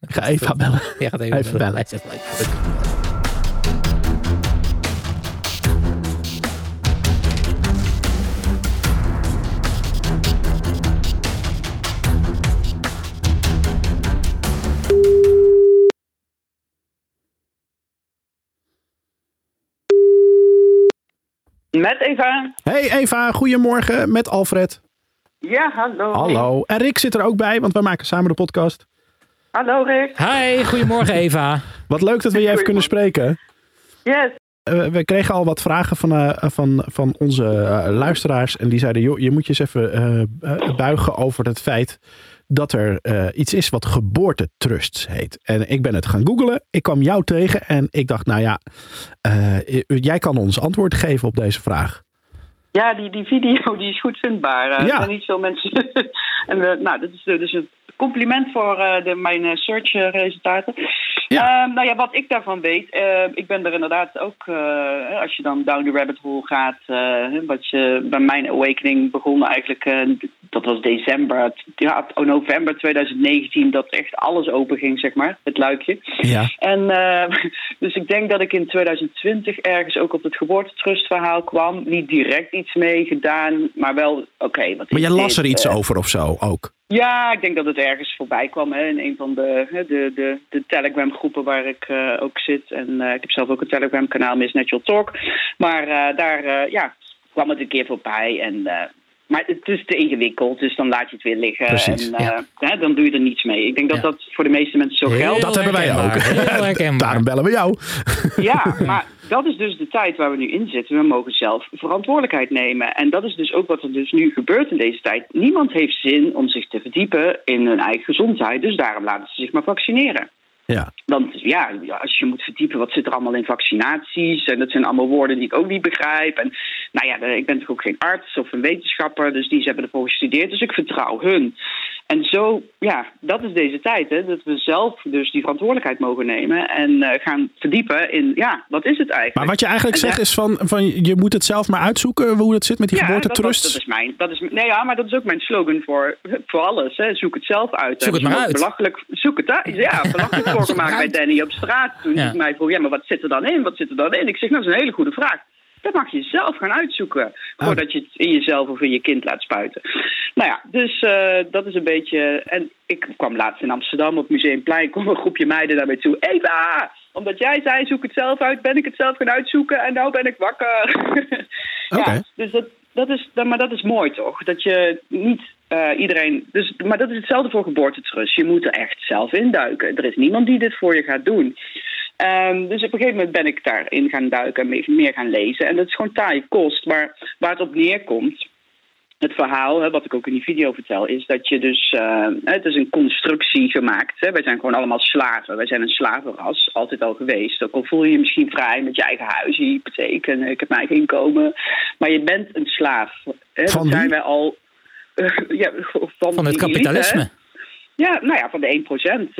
[SPEAKER 3] ik ga Eva bellen.
[SPEAKER 2] Gaat even,
[SPEAKER 3] Even bellen.
[SPEAKER 1] Met Eva.
[SPEAKER 3] Hey Eva, goedemorgen met Alfred.
[SPEAKER 1] Ja, hallo.
[SPEAKER 3] Hallo. En Rick zit er ook bij, want wij maken samen de podcast.
[SPEAKER 1] Hallo Rick.
[SPEAKER 2] Hi, goedemorgen Eva.
[SPEAKER 3] Wat leuk dat we je even kunnen spreken.
[SPEAKER 1] Yes.
[SPEAKER 3] Eh, we kregen al wat vragen van, eh, van, van onze eh, luisteraars. En die zeiden, joh, je moet je eens even buigen over het feit dat er eh, iets is wat geboortetrusts heet. En ik ben het gaan googlen. Ik kwam jou tegen en ik dacht, nou ja, eh, jij kan ons antwoord geven op deze vraag.
[SPEAKER 1] Ja, die, die video die is goed vindbaar. Eh,
[SPEAKER 3] Ja.
[SPEAKER 1] Zijn niet veel mensen. en nou, dat is dus een compliment voor de, mijn search-resultaten.
[SPEAKER 3] Ja.
[SPEAKER 1] nou ja, wat ik daarvan weet, eh, ik ben er inderdaad ook, eh, als je dan down the rabbit hole gaat, eh, wat je bij mijn awakening begon eigenlijk, eh, dat was december, ja, oh, november 2019, dat echt alles open ging, zeg maar, het luikje.
[SPEAKER 3] Ja.
[SPEAKER 1] En dus ik denk dat ik in 2020 ergens ook op het geboortetrustverhaal kwam. Niet direct iets mee gedaan, maar wel, oké. wat
[SPEAKER 3] Maar jij las er iets over of zo ook.
[SPEAKER 1] Ja, ik denk dat het ergens voorbij kwam hè, in een van de, hè, de, de, de Telegram groepen waar ik eh, ook zit. En eh, ik heb zelf ook een Telegram kanaal, Miss Natural Talk. Maar eh, daar eh, ja, kwam het een keer voorbij. En, eh, maar het is te ingewikkeld, dus dan laat je het weer liggen.
[SPEAKER 3] Precies,
[SPEAKER 1] en eh,
[SPEAKER 2] ja.
[SPEAKER 1] hè, dan doe je er niets mee. Ik denk dat
[SPEAKER 2] Ja.
[SPEAKER 1] dat voor de meeste mensen zo geldt.
[SPEAKER 3] Dat hebben wij ook. Daarom bellen we jou.
[SPEAKER 1] Ja, maar dat is dus de tijd waar we nu in zitten. We mogen zelf verantwoordelijkheid nemen. En dat is dus ook wat er dus nu gebeurt in deze tijd. Niemand heeft zin om zich te verdiepen in hun eigen gezondheid. Dus daarom laten ze zich maar vaccineren.
[SPEAKER 3] Ja.
[SPEAKER 1] Want ja, als je moet verdiepen, wat zit er allemaal in vaccinaties? En dat zijn allemaal woorden die ik ook niet begrijp. En nou ja, ik ben toch ook geen arts of een wetenschapper, dus die hebben ervoor gestudeerd. Dus ik vertrouw hun. En zo, ja, dat is deze tijd, hè, dat we zelf dus die verantwoordelijkheid mogen nemen en eh, gaan verdiepen in, ja, wat is het eigenlijk?
[SPEAKER 3] Maar wat je eigenlijk
[SPEAKER 1] En
[SPEAKER 3] zegt
[SPEAKER 1] daar-
[SPEAKER 3] is van, van je moet het zelf maar uitzoeken hoe het zit met die
[SPEAKER 1] ja, dat, dat,
[SPEAKER 3] geboortetrust.
[SPEAKER 1] dat is mijn. Dat is, nee, ja, maar dat is ook mijn slogan voor, voor alles. Hè. Zoek het zelf uit.
[SPEAKER 2] Zoek het maar uit.
[SPEAKER 1] Belachelijk, zoek het uit. Ja, belachelijk voor gemaakt bij Danny op straat. Toen
[SPEAKER 2] Ja.
[SPEAKER 1] hij mij vroeg, ja, maar wat zit er dan in? Wat zit er dan in? Ik zeg, nou, dat is een hele goede vraag. Dat mag je zelf gaan uitzoeken. Voordat je het in jezelf of in je kind laat spuiten. Nou ja, dus eh, dat is een beetje. En ik kwam laatst in Amsterdam op Museumplein. kwam een groepje meiden daarbij toe. Eva, omdat jij zei, zoek het zelf uit, ben ik het zelf gaan uitzoeken. En nou ben ik wakker.
[SPEAKER 3] Oké.
[SPEAKER 1] ja, dus dat, dat is, maar dat is mooi toch? Dat je niet eh, iedereen. Dus, maar dat is hetzelfde voor geboortetrust. Je moet er echt zelf induiken. Er is niemand die dit voor je gaat doen. Ehm, dus op een gegeven moment ben ik daarin gaan duiken en me- meer gaan lezen. En dat is gewoon taaie kost. Maar waar het op neerkomt. Het verhaal, hè, wat ik ook in die video vertel, is dat je dus. eh, het is een constructie gemaakt. Hè. Wij zijn gewoon allemaal slaven. Wij zijn een slavenras, altijd al geweest. Ook al voel je je misschien vrij met je eigen huis, je hypotheek en ik heb mijn eigen inkomen. Maar je bent een slaaf. Hè. Dat zijn wij al. Ja, van,
[SPEAKER 2] Van het
[SPEAKER 1] elite,
[SPEAKER 2] kapitalisme.
[SPEAKER 1] Ja, nou ja, van de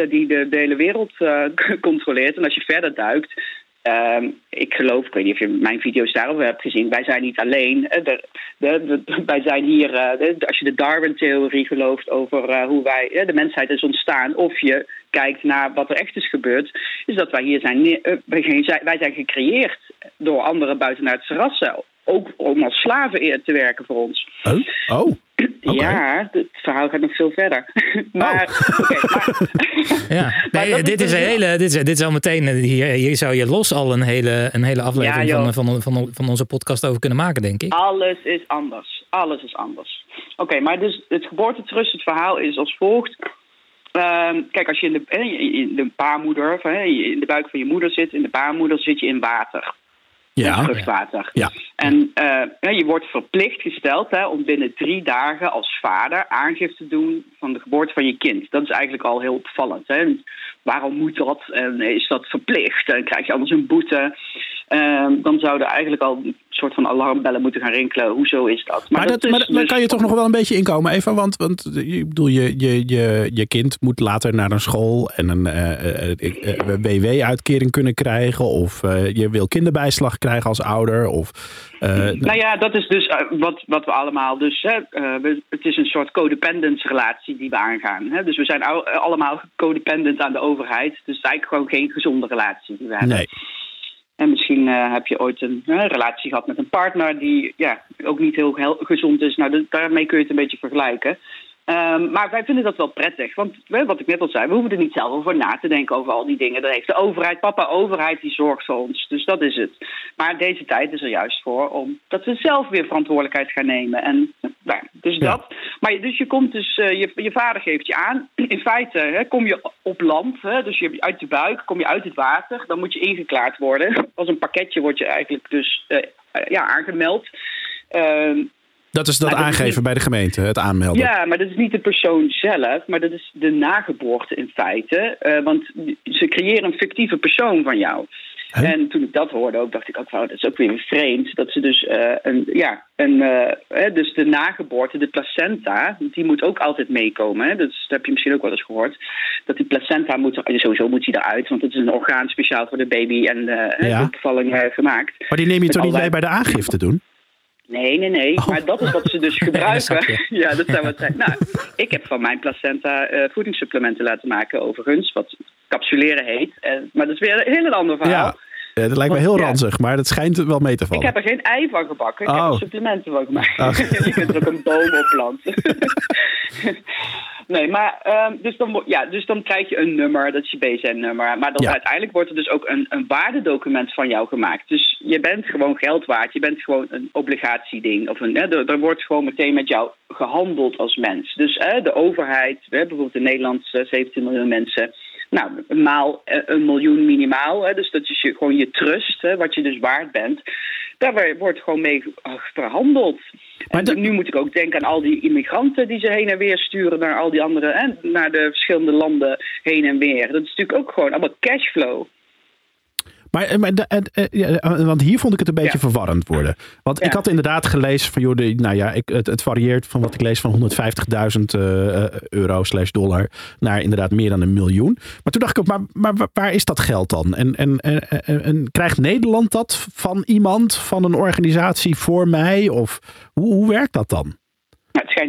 [SPEAKER 1] 1% die de, de hele wereld eh, controleert. En als je verder duikt. ehm, ik geloof, ik weet niet of je mijn video's daarover hebt gezien. Wij zijn niet alleen. eh, de, de, de- wij zijn hier, eh, als je de Darwin-theorie gelooft over eh, hoe wij, eh, de mensheid is ontstaan. Of je kijkt naar wat er echt is gebeurd. Is dat wij hier zijn, eh, wij zijn- gecreëerd door andere buitenaardse rassen. Ook om als slaven te werken voor ons.
[SPEAKER 3] Oh, oh.
[SPEAKER 1] Ja, het verhaal gaat nog veel verder. maar, maar
[SPEAKER 2] Ja.
[SPEAKER 1] Maar
[SPEAKER 2] Nee, dit is
[SPEAKER 1] dus
[SPEAKER 2] een
[SPEAKER 1] heel-
[SPEAKER 2] hele, dit is, dit is al meteen, hier, hier zou je los al een hele, een hele aflevering
[SPEAKER 1] Ja,
[SPEAKER 2] van, van, van, van onze podcast over kunnen maken, denk ik.
[SPEAKER 1] Alles is anders. Alles is anders. Oké, maar dus het geboortetrust, het verhaal is als volgt. Ehm, kijk, als je in de, in de baarmoeder, in de buik van je moeder zit, in de baarmoeder zit je in water.
[SPEAKER 3] Ja.
[SPEAKER 1] Vruchtwater.
[SPEAKER 3] Ja.
[SPEAKER 1] En eh, je wordt verplicht gesteld hè, om binnen drie dagen als vader aangifte te doen van de geboorte van je kind. Dat is eigenlijk al heel opvallend. Hè? Waarom moet dat? En is dat verplicht? En krijg je anders een boete? Ehm, dan zouden eigenlijk al soort van alarmbellen moeten gaan rinkelen. Hoezo is dat?
[SPEAKER 3] Maar, dat,
[SPEAKER 1] is
[SPEAKER 3] maar dan
[SPEAKER 1] dus-
[SPEAKER 3] kan je toch nog wel een beetje inkomen, even. Want, want ik bedoel, je, je, je, je kind moet later naar een school en een eh, eh, eh, WW-uitkering kunnen krijgen. Of je wil kinderbijslag krijgen als ouder. Of,
[SPEAKER 1] Nou ja, dat is dus wat, wat we allemaal. Dus hè, we- het is een soort codependence relatie die we aangaan. Hè? Dus we zijn al- allemaal codependent aan de overheid. Dus het is eigenlijk gewoon geen gezonde relatie die we hebben.
[SPEAKER 3] nee.
[SPEAKER 1] En misschien eh, heb je ooit een hè, relatie gehad met een partner die ja, ook niet heel, gezond is. Nou, daarmee kun je het een beetje vergelijken. Ehm, maar wij vinden dat wel prettig. Want wat ik net al zei, we hoeven er niet zelf over na te denken over al die dingen. Daar heeft de overheid, papa overheid, die zorgt voor ons. Dus dat is het. Maar deze tijd is er juist voor om dat we zelf weer verantwoordelijkheid gaan nemen. En nou, dus
[SPEAKER 3] Ja.
[SPEAKER 1] dat. Maar je- dus je komt dus, eh, je, je vader geeft je aan. In feite hè, kom je op land, hè, dus je uit de buik, kom je uit het water. Dan moet je ingeklaard worden. Als een pakketje word je eigenlijk dus eh, eh, ja, aangemeld. Ehm,
[SPEAKER 3] Dat is dat
[SPEAKER 1] Maar dat is
[SPEAKER 3] aangeven
[SPEAKER 1] niet-
[SPEAKER 3] bij de gemeente, het aanmelden.
[SPEAKER 1] ja, maar dat is niet de persoon zelf, maar dat is de nageboorte in feite. Eh, want ze creëren een fictieve persoon van jou. En toen ik dat hoorde, ook, dacht ik ook, dat is ook weer vreemd. Dat ze dus eh, een, ja, een, eh, dus de nageboorte, de placenta, die moet ook altijd meekomen. Hè? Dat, heb je misschien ook wel eens gehoord. Dat die placenta moet, sowieso moet die eruit, want het is een orgaan speciaal voor de baby en
[SPEAKER 3] Ja.
[SPEAKER 1] de bevalling gemaakt.
[SPEAKER 3] Maar die neem je
[SPEAKER 1] Met
[SPEAKER 3] toch niet mee
[SPEAKER 1] allerlei-
[SPEAKER 3] bij de aangifte doen?
[SPEAKER 1] Nee, nee, nee.
[SPEAKER 3] Oh.
[SPEAKER 1] Maar dat is wat ze dus gebruiken. ja, dat zou wat zijn. Nou, ik heb van mijn placenta eh, voedingssupplementen laten maken, overigens. Wat capsuleren heet. Eh, maar dat is weer een heel ander verhaal.
[SPEAKER 3] Ja, Eh, dat lijkt me heel
[SPEAKER 1] Ja.
[SPEAKER 3] ranzig, maar dat schijnt wel mee te
[SPEAKER 1] Ik
[SPEAKER 3] vallen.
[SPEAKER 1] heb er geen ei van gebakken. Ik heb
[SPEAKER 3] Oh.
[SPEAKER 1] er supplementen van gemaakt.
[SPEAKER 3] Oh.
[SPEAKER 1] Je kunt er ook een boom op planten. nee, maar ehm, dus, dan, ja, dus dan krijg je een nummer, dat is je BZN-nummer. Maar dan
[SPEAKER 3] Ja.
[SPEAKER 1] uiteindelijk wordt er dus ook een, een waardedocument van jou gemaakt. Dus je bent gewoon geld waard. Je bent gewoon een obligatieding. Of een, hè, er, er wordt gewoon meteen met jou gehandeld als mens. Dus hè, de overheid, hè, bijvoorbeeld in Nederland eh, 17 miljoen mensen. Nou, maal eh, een miljoen minimaal. Hè, dus dat is je, gewoon je trust, hè, wat je dus waard bent. Daar wo- wordt gewoon mee eh, verhandeld.
[SPEAKER 3] Maar
[SPEAKER 1] nu moet ik ook denken aan al die immigranten die ze heen en weer sturen naar al die andere, hè, naar de verschillende landen heen en weer. Dat is natuurlijk ook gewoon allemaal cashflow.
[SPEAKER 3] Maar, eh, maar eh, eh, ja, want hier vond ik het een beetje
[SPEAKER 1] Ja.
[SPEAKER 3] verwarrend worden. Want ik had inderdaad gelezen van, joh, de, nou ja, ik, het, het varieert van wat ik lees van 150.000 eh, eh, euro slash dollar naar inderdaad meer dan een miljoen. Maar toen dacht ik ook, maar, maar wa- waar is dat geld dan? En, en, en, en, en krijgt Nederland dat van iemand, van een organisatie voor mij? Of hoe, hoe werkt dat dan?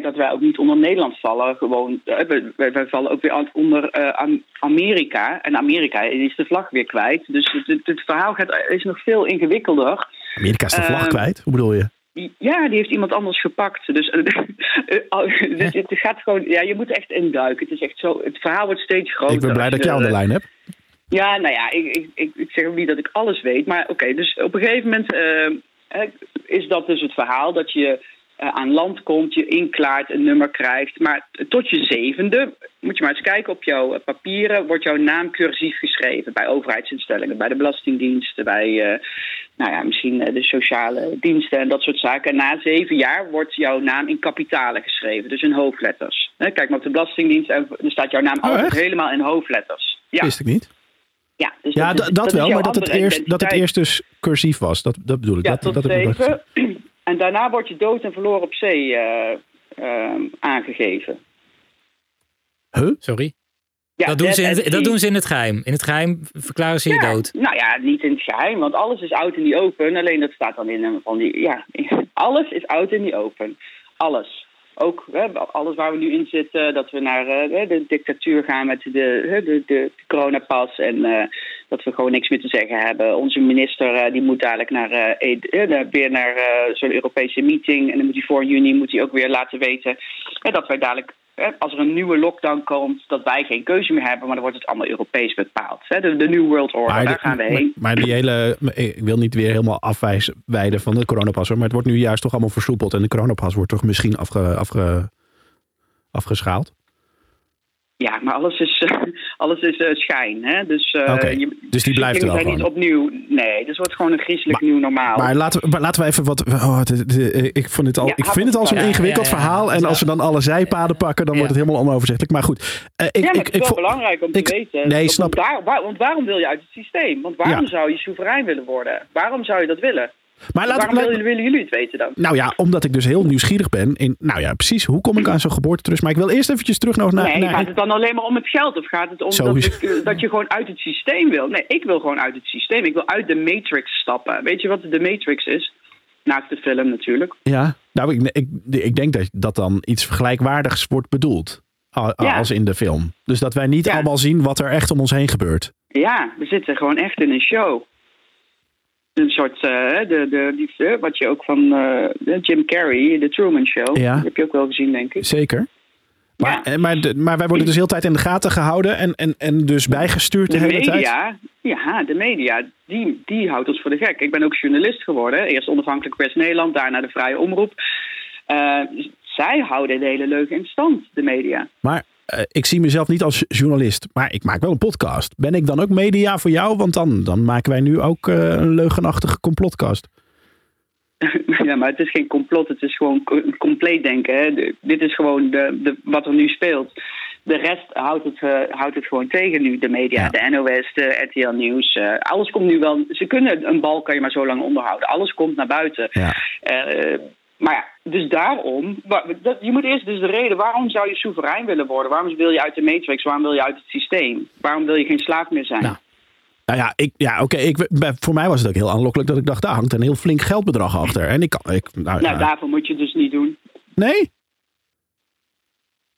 [SPEAKER 1] Dat wij ook niet onder Nederland vallen. Gewoon, eh, wij, vallen ook weer onder eh, Am- Amerika. En Amerika is de vlag weer kwijt. Dus het, het, verhaal gaat, is nog veel ingewikkelder.
[SPEAKER 3] Amerika is de vlag
[SPEAKER 1] Ehm,
[SPEAKER 3] kwijt. Hoe bedoel je?
[SPEAKER 1] Ja, die heeft iemand anders gepakt. Dus, eh, dus het gaat gewoon. Ja, je moet echt induiken. Het is echt zo. Het verhaal wordt steeds groter.
[SPEAKER 3] Ik ben blij dat ik jou aan de lijn heb.
[SPEAKER 1] Ja, nou ja, ik, ik, ik, zeg ook niet dat ik alles weet. Maar oké, dus op een gegeven moment eh, eh, is dat dus het verhaal dat je aan land komt, je inklaart, een nummer krijgt. Maar tot je zevende, moet je maar eens kijken op jouw eh, papieren, wordt jouw naam cursief geschreven bij overheidsinstellingen, bij de Belastingdiensten, bij eh, nou ja, misschien eh, de sociale diensten en dat soort zaken. En na zeven jaar wordt jouw naam in kapitalen geschreven, dus in hoofdletters. Kijk maar op de Belastingdienst en er staat jouw naam
[SPEAKER 3] Oh,
[SPEAKER 1] altijd
[SPEAKER 3] echt?
[SPEAKER 1] helemaal in hoofdletters. Ja,
[SPEAKER 3] Wist ik niet.
[SPEAKER 1] ja, dus
[SPEAKER 3] Ja, dat, wel, maar dat het, eerst, dat het eerst dus cursief was. Dat, dat bedoel ik.
[SPEAKER 1] Ja,
[SPEAKER 3] dat,
[SPEAKER 1] tot
[SPEAKER 3] dat
[SPEAKER 1] zeven. En daarna wordt je dood en verloren op zee eh, eh, aangegeven.
[SPEAKER 3] Huh?
[SPEAKER 2] Sorry.
[SPEAKER 1] Ja,
[SPEAKER 2] dat, doen ze in het, dat doen ze in het geheim. In het geheim verklaren ze je
[SPEAKER 1] Ja,
[SPEAKER 2] dood.
[SPEAKER 1] Nou ja, niet in het geheim, want alles is out in the open. Alleen dat staat dan in een van die. Ja, alles is out in the open. Alles. Ook hè, alles waar we nu in zitten, dat we naar eh, de dictatuur gaan met de, hè, de, de, coronapas en eh, dat we gewoon niks meer te zeggen hebben. Onze minister eh, die moet dadelijk naar, eh, E- eh, weer naar zo'n Europese meeting en dan moet hij voor juni moet hij ook weer laten weten dat wij dadelijk, als er een nieuwe lockdown komt, dat wij geen keuze meer hebben, maar dan wordt het allemaal Europees bepaald. De, de New World Order,
[SPEAKER 3] Maar,
[SPEAKER 1] daar
[SPEAKER 3] de-
[SPEAKER 1] gaan we heen.
[SPEAKER 3] maar die hele, ik wil niet weer helemaal afwijzen van de coronapas, maar het wordt nu juist toch allemaal versoepeld en de coronapas wordt toch misschien afge, afge, afgeschaald.
[SPEAKER 1] Ja, maar alles is, eh, alles is eh, schijn. Hè? Dus, eh, je-
[SPEAKER 3] dus die blijft er wel
[SPEAKER 1] dingen zijn niet opnieuw. Nee, dus het wordt gewoon een griezelig nieuw normaal.
[SPEAKER 3] Maar laten we, maar laten we even wat. Oh, ik, vond het al,
[SPEAKER 1] Ja,
[SPEAKER 3] ik vind het al zo'n
[SPEAKER 2] ja,
[SPEAKER 3] ingewikkeld
[SPEAKER 2] ja, ja.
[SPEAKER 3] verhaal. En
[SPEAKER 2] Ja.
[SPEAKER 3] als we dan alle zijpaden pakken, dan
[SPEAKER 2] Ja.
[SPEAKER 3] wordt het helemaal onoverzichtelijk. Maar goed. eh, ik,
[SPEAKER 1] ja, maar
[SPEAKER 3] ik,
[SPEAKER 1] het is
[SPEAKER 3] ik,
[SPEAKER 1] wel belangrijk om te weten.
[SPEAKER 3] nee, snap-
[SPEAKER 1] waar- waar- want waarom wil je uit het systeem? Want waarom
[SPEAKER 3] Ja.
[SPEAKER 1] zou je soeverein willen worden? Waarom zou je dat willen?
[SPEAKER 3] Maar laten
[SPEAKER 1] waarom willen, willen jullie het weten dan?
[SPEAKER 3] Nou ja, omdat ik dus heel nieuwsgierig ben. In, nou ja, precies. Hoe kom ik aan zo'n geboortetrust? Maar ik wil eerst eventjes terug nog naar.
[SPEAKER 1] nee,
[SPEAKER 3] naar
[SPEAKER 1] gaat het dan alleen maar om het geld? Of gaat het om dat, ik, eh, dat je gewoon uit het systeem wil? Nee, ik wil gewoon uit het systeem. Ik wil uit de Matrix stappen. Weet je wat de Matrix is? Naast de film natuurlijk.
[SPEAKER 3] ja, nou, ik, ik, ik denk dat, dat dan iets vergelijkwaardigs wordt bedoeld.
[SPEAKER 1] Ja.
[SPEAKER 3] Als in de film. Dus dat wij niet
[SPEAKER 1] Ja.
[SPEAKER 3] allemaal zien wat er echt om ons heen gebeurt.
[SPEAKER 1] Ja, we zitten gewoon echt in een show. Een soort, eh, de, de, die, eh, wat je ook van eh, Jim Carrey, de Truman Show,
[SPEAKER 3] Ja.
[SPEAKER 1] dat heb je ook wel gezien, denk ik.
[SPEAKER 3] Zeker. Maar,
[SPEAKER 1] Ja.
[SPEAKER 3] eh, maar, de- maar wij worden dus heel de tijd in de gaten gehouden en, en, en dus bijgestuurd de,
[SPEAKER 1] De
[SPEAKER 3] hele tijd.
[SPEAKER 1] media, ja, de media, die, die houdt ons voor de gek. Ik ben ook journalist geworden. Eerst onafhankelijk West Nederland, daarna de Vrije Omroep. Zij houden de hele leugen in stand, de media.
[SPEAKER 3] Maar eh, ik zie mezelf niet als journalist, maar ik maak wel een podcast. Ben ik dan ook media voor jou? Want dan, dan maken wij nu ook eh, een leugenachtige complotcast.
[SPEAKER 1] ja, maar het is geen complot, het is gewoon co- compleet denken. Hè. De- dit is gewoon de, de, wat er nu speelt. De rest houdt het, eh, houdt het gewoon tegen nu, de media.
[SPEAKER 3] Ja.
[SPEAKER 1] De NOS, de RTL Nieuws. alles komt nu wel... Ze kunnen een bal, kan je maar zo lang onderhouden. Alles komt naar buiten.
[SPEAKER 3] Ja.
[SPEAKER 1] Maar ja, dus daarom, je moet eerst dus de reden, waarom zou je soeverein willen worden? Waarom wil je uit de matrix? Waarom wil je uit het systeem? Waarom wil je geen slaaf meer zijn?
[SPEAKER 3] Nou, Nou ja, ik, ja oké. ik bij- voor mij was het ook heel aanlokkelijk dat ik dacht, daar hangt een heel flink geldbedrag achter. En ik kan. Ik, nou,
[SPEAKER 1] nou, daarvoor moet je het dus niet doen.
[SPEAKER 3] Nee?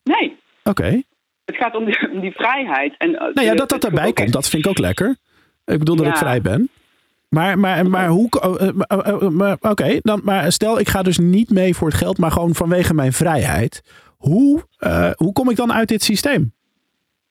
[SPEAKER 1] Nee,
[SPEAKER 3] Oké.
[SPEAKER 1] het gaat om die, om die vrijheid. En, eh,
[SPEAKER 3] Nou ja, dat dat
[SPEAKER 1] ook
[SPEAKER 3] komt, dat vind ik ook lekker. Ik bedoel dat ik vrij ben. Maar, maar, maar hoe. eh, oh, maar, Oké, dan maar stel ik ga dus niet mee voor het geld, maar gewoon vanwege mijn vrijheid. Hoe, eh, hoe kom ik dan uit dit systeem?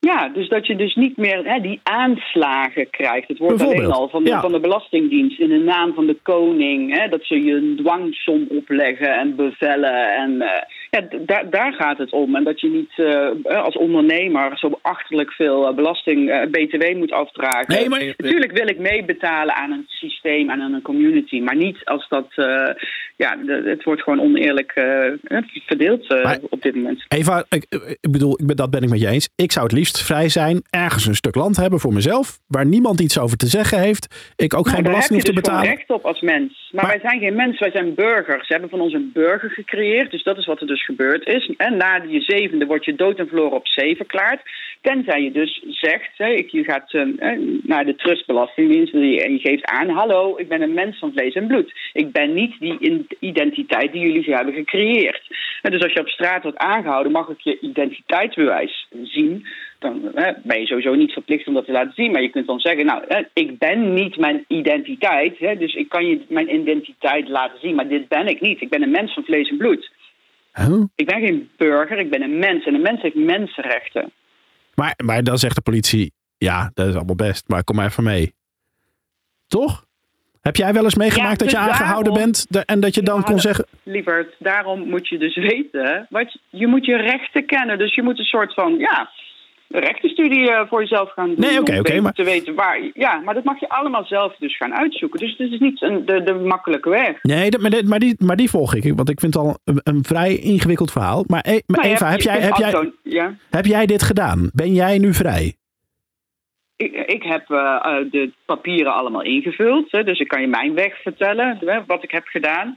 [SPEAKER 1] Ja, dus dat je dus niet meer hè, die aanslagen krijgt. Het wordt alleen al van de,
[SPEAKER 3] ja.
[SPEAKER 1] van de Belastingdienst in de naam van de koning. Hè, dat ze je een dwangsom opleggen en bevellen. En eh, ja, daar, daar gaat het om. En dat je niet eh, als ondernemer zo achterlijk veel eh, belasting, eh, BTW moet afdragen.
[SPEAKER 3] Nee, maar-
[SPEAKER 1] Natuurlijk wil ik meebetalen aan een systeem en aan een community. Maar niet als dat... eh, ja, het wordt gewoon oneerlijk eh, verdeeld eh,
[SPEAKER 3] Maar-
[SPEAKER 1] op dit moment.
[SPEAKER 3] Eva, ik, ik bedoel, ik ben, dat ben ik met je eens. Ik zou het liefst vrij zijn, ergens een stuk land hebben voor mezelf, waar niemand iets over te zeggen heeft. Ik ook
[SPEAKER 1] Nou,
[SPEAKER 3] geen
[SPEAKER 1] daar
[SPEAKER 3] belasting hoef te
[SPEAKER 1] dus gewoon
[SPEAKER 3] betalen.
[SPEAKER 1] recht op als mens. Maar,
[SPEAKER 3] Maar-
[SPEAKER 1] wij zijn geen mens, wij zijn burgers. Ze hebben van ons een burger gecreëerd. Dus dat is wat er dus gebeurd is. En na je zevende wordt je dood en verloren op zee verklaard. Tenzij je dus zegt, hè, je gaat eh, naar de trustbelastingdienst en je geeft aan... hallo, ik ben een mens van vlees en bloed. Ik ben niet die identiteit die jullie hebben gecreëerd. Dus als je op straat wordt aangehouden, mag ik je identiteitsbewijs zien dan ben je sowieso niet verplicht om dat te laten zien. Maar je kunt dan zeggen, nou, ik ben niet mijn identiteit. Dus ik kan je mijn identiteit laten zien. Maar dit ben ik niet. Ik ben een mens van vlees en bloed.
[SPEAKER 3] Huh?
[SPEAKER 1] Ik ben geen burger, ik ben een mens. En een mens heeft mensenrechten.
[SPEAKER 3] Maar, maar dan zegt de politie, ja, dat is allemaal best, maar kom maar even mee. Toch? Heb jij wel eens meegemaakt
[SPEAKER 1] Ja,
[SPEAKER 3] dat je
[SPEAKER 1] dus
[SPEAKER 3] aangehouden
[SPEAKER 1] daarom-
[SPEAKER 3] bent en dat je dan
[SPEAKER 1] Ja,
[SPEAKER 3] kon zeggen...
[SPEAKER 1] Lieverd, daarom moet je dus weten... Wat, je moet je rechten kennen. Dus je moet een soort van, ja... Een rechtenstudie eh, voor jezelf gaan doen.
[SPEAKER 3] Nee, oké, maar-
[SPEAKER 1] te weten waar. Ja, maar dat mag je allemaal zelf dus gaan uitzoeken. Dus het is niet een, de, de makkelijke weg.
[SPEAKER 3] Nee, dat, maar, dit- maar, die, maar die volg ik, want ik vind het al een, een vrij ingewikkeld verhaal. Maar, e- maar
[SPEAKER 1] Nou,
[SPEAKER 3] Eva, heb
[SPEAKER 1] hebt- je
[SPEAKER 3] jij, heb, jij,
[SPEAKER 1] ja.
[SPEAKER 3] heb jij dit gedaan? Ben jij nu vrij?
[SPEAKER 1] Ik, ik heb eh, eh, de papieren allemaal ingevuld. Hè, dus ik kan je mijn weg vertellen, wat ik heb gedaan.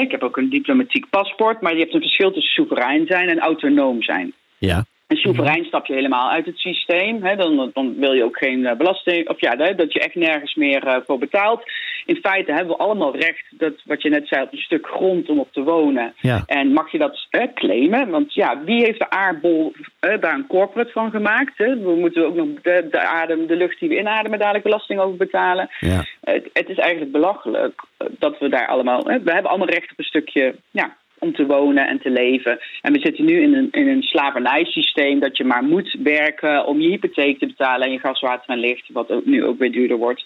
[SPEAKER 1] Ik heb ook een diplomatiek paspoort. Maar je hebt een verschil tussen soeverein zijn en autonoom zijn.
[SPEAKER 3] Ja.
[SPEAKER 1] En soeverein stap je helemaal uit het systeem. Hè, dan, dan wil je ook geen eh, belasting. Of ja, dat je echt nergens meer eh, voor betaalt. In feite hebben we allemaal recht, dat, wat je net zei, op een stuk grond om op te wonen.
[SPEAKER 3] Ja.
[SPEAKER 1] En mag je dat claimen? Want ja, wie heeft de aardbol hè, daar een corporate van gemaakt? Hè? We moeten ook nog de, de, adem, de lucht die we inademen dadelijk belasting over betalen.
[SPEAKER 3] Ja.
[SPEAKER 1] Het, is eigenlijk belachelijk dat we daar allemaal. We hebben allemaal recht op een stukje. Ja, om te wonen en te leven. En we zitten nu in een, in een slavernijsysteem dat je maar moet werken om je hypotheek te betalen en je gas, water en licht, wat ook, nu ook weer duurder wordt.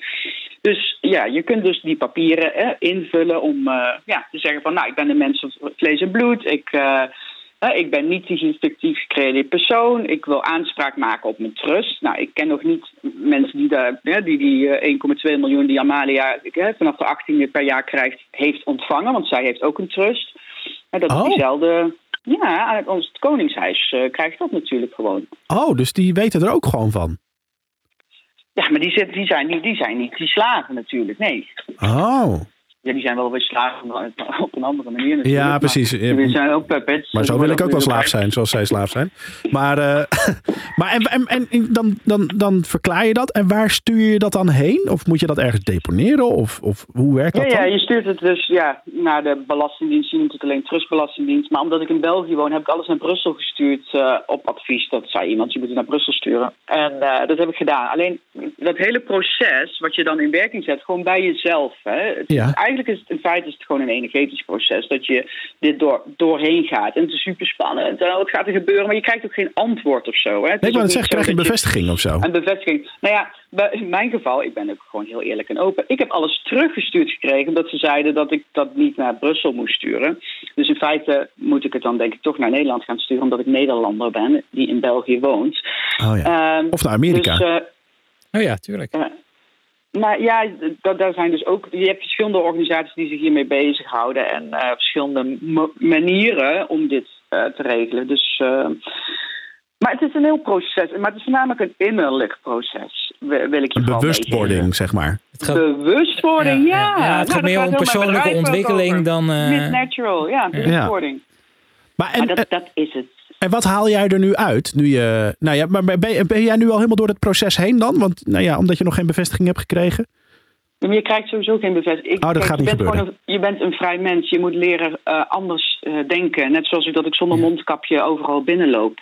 [SPEAKER 1] Dus ja, je kunt dus die papieren invullen om eh, ja, te zeggen van nou, ik ben een mens van vlees en bloed. Ik, eh, ik ben niet die fictief gecreëerde persoon. Ik wil aanspraak maken op mijn trust. Nou, ik ken nog niet mensen die daar, die, die eh, 1,2 miljoen die Amalia vanaf de 18e per jaar krijgt, heeft ontvangen. Want zij heeft ook een trust. En dat
[SPEAKER 3] Oh.
[SPEAKER 1] is diezelfde. Ja, aan ons het Koningshuis eh, krijgt dat natuurlijk gewoon.
[SPEAKER 3] Oh, dus die weten er ook gewoon van.
[SPEAKER 1] Ja, maar die, die, zijn, niet, die zijn niet die slaven natuurlijk. Nee.
[SPEAKER 3] Oh.
[SPEAKER 1] Ja, die zijn wel weer maar op een andere manier natuurlijk.
[SPEAKER 3] Ja,
[SPEAKER 1] maar
[SPEAKER 3] precies.
[SPEAKER 1] Die zijn ook puppets.
[SPEAKER 3] Maar zo wil ik ook wel slaaf zijn, zoals zij slaaf zijn. Maar, eh, maar en, en, en dan, dan, dan verklaar je dat. En waar stuur je dat dan heen? Of moet je dat ergens deponeren? Of, of hoe werkt dat
[SPEAKER 1] ja,
[SPEAKER 3] dan?
[SPEAKER 1] je stuurt het dus ja, naar de Belastingdienst. Je noemt het alleen Trustbelastingdienst. Maar omdat ik in België woon, heb ik alles naar Brussel gestuurd eh, op advies. Dat zei iemand, je moet het naar Brussel sturen. En eh, dat heb ik gedaan. Alleen dat hele proces, wat je dan in werking zet, gewoon bij jezelf. Hè. Het
[SPEAKER 3] Ja.
[SPEAKER 1] Eigenlijk is het in feite is het gewoon een energetisch proces. Dat je dit door, doorheen gaat. En het is super spannend. En wat gaat er gebeuren? Maar je krijgt ook geen antwoord of zo. Hè? Het
[SPEAKER 3] Nee, zeggen,
[SPEAKER 1] niet
[SPEAKER 3] krijg je een
[SPEAKER 1] dat
[SPEAKER 3] bevestiging of zo?
[SPEAKER 1] een bevestiging. Nou ja, in mijn geval, ik ben ook gewoon heel eerlijk en open. Ik heb alles teruggestuurd gekregen omdat ze zeiden dat ik dat niet naar Brussel moest sturen. Dus in feite moet ik het dan denk ik toch naar Nederland gaan sturen omdat ik Nederlander ben die in België woont.
[SPEAKER 3] Oh ja.
[SPEAKER 1] Ehm,
[SPEAKER 3] Of naar Amerika.
[SPEAKER 1] Dus, eh,
[SPEAKER 2] Oh ja, tuurlijk.
[SPEAKER 1] Maar ja, dat, daar zijn dus ook. Je hebt verschillende organisaties die zich hiermee bezighouden en eh, verschillende manieren om dit eh, te regelen. Dus, eh, maar het is een heel proces. Maar het is voornamelijk een innerlijk proces. wi- Wil ik je
[SPEAKER 3] bewustwording, zeg maar.
[SPEAKER 2] Het gaat,
[SPEAKER 1] Bewustwording, ja.
[SPEAKER 2] ja, ja, het
[SPEAKER 1] Nou,
[SPEAKER 2] gaat meer om persoonlijke ontwikkeling dan... eh,
[SPEAKER 1] Miss Natural, ja, bewustwording.
[SPEAKER 3] Maar en,
[SPEAKER 1] Maar dat,
[SPEAKER 3] en,
[SPEAKER 1] dat is het.
[SPEAKER 3] En wat haal jij er nu uit? Nu je, nou ja, maar ben, je- ben jij nu al helemaal door het proces heen dan? Want nou ja, omdat je nog geen bevestiging hebt gekregen.
[SPEAKER 1] Maar je krijgt sowieso geen bevestiging. Ik-
[SPEAKER 3] Oh, dat
[SPEAKER 1] kijk,
[SPEAKER 3] gaat
[SPEAKER 1] je
[SPEAKER 3] niet
[SPEAKER 1] bent
[SPEAKER 3] gebeuren.
[SPEAKER 1] een, je bent een vrij mens. Je moet leren eh, anders eh, denken. Net zoals ik dat ik zonder mondkapje overal binnenloop.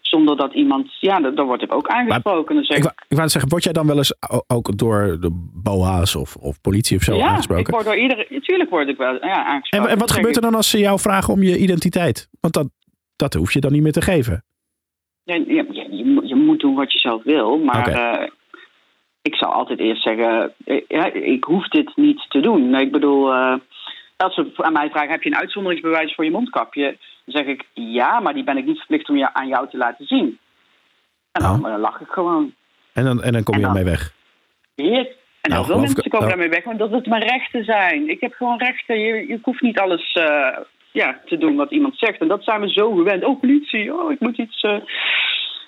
[SPEAKER 1] Zonder dat iemand... Ja, daar word ik ook aangesproken. Dan zeg
[SPEAKER 3] Ik,
[SPEAKER 1] ik,
[SPEAKER 3] wou- ik wou net zeggen, word jij dan wel eens ook door de BOA's of, of politie of zo
[SPEAKER 1] ja, ik
[SPEAKER 3] aangesproken?
[SPEAKER 1] word door iedereen... Natuurlijk word ik wel ja,
[SPEAKER 3] En,
[SPEAKER 1] aangesproken.
[SPEAKER 3] en wat
[SPEAKER 1] Dan
[SPEAKER 3] gebeurt er dan als ze jou vragen om je identiteit? Want dat, dat hoef je dan niet meer te geven.
[SPEAKER 1] ja, je, moet- je moet doen wat je zelf wil. Maar eh, ik zou altijd eerst zeggen... eh, ja, ik hoef dit niet te doen. Nee, ik bedoel... eh, als ze aan mij vragen, heb je een uitzonderingsbewijs voor je mondkapje? Dan zeg ik, ja, maar die ben ik niet verplicht om je, aan jou te laten zien. En dan,
[SPEAKER 3] Oh.
[SPEAKER 1] dan lach ik gewoon.
[SPEAKER 3] En dan, en dan kom je
[SPEAKER 1] En dan-
[SPEAKER 3] ermee weg.
[SPEAKER 1] Heer. En
[SPEAKER 3] Nou,
[SPEAKER 1] heel veel
[SPEAKER 3] geloof ik-
[SPEAKER 1] mensen komen
[SPEAKER 3] nou-
[SPEAKER 1] daarmee weg, want dat het mijn rechten zijn. Ik heb gewoon rechten. Je, je hoeft niet alles ja, te doen wat iemand zegt. En dat zijn we zo gewend. Oh, politie. Oh, ik moet iets... eh.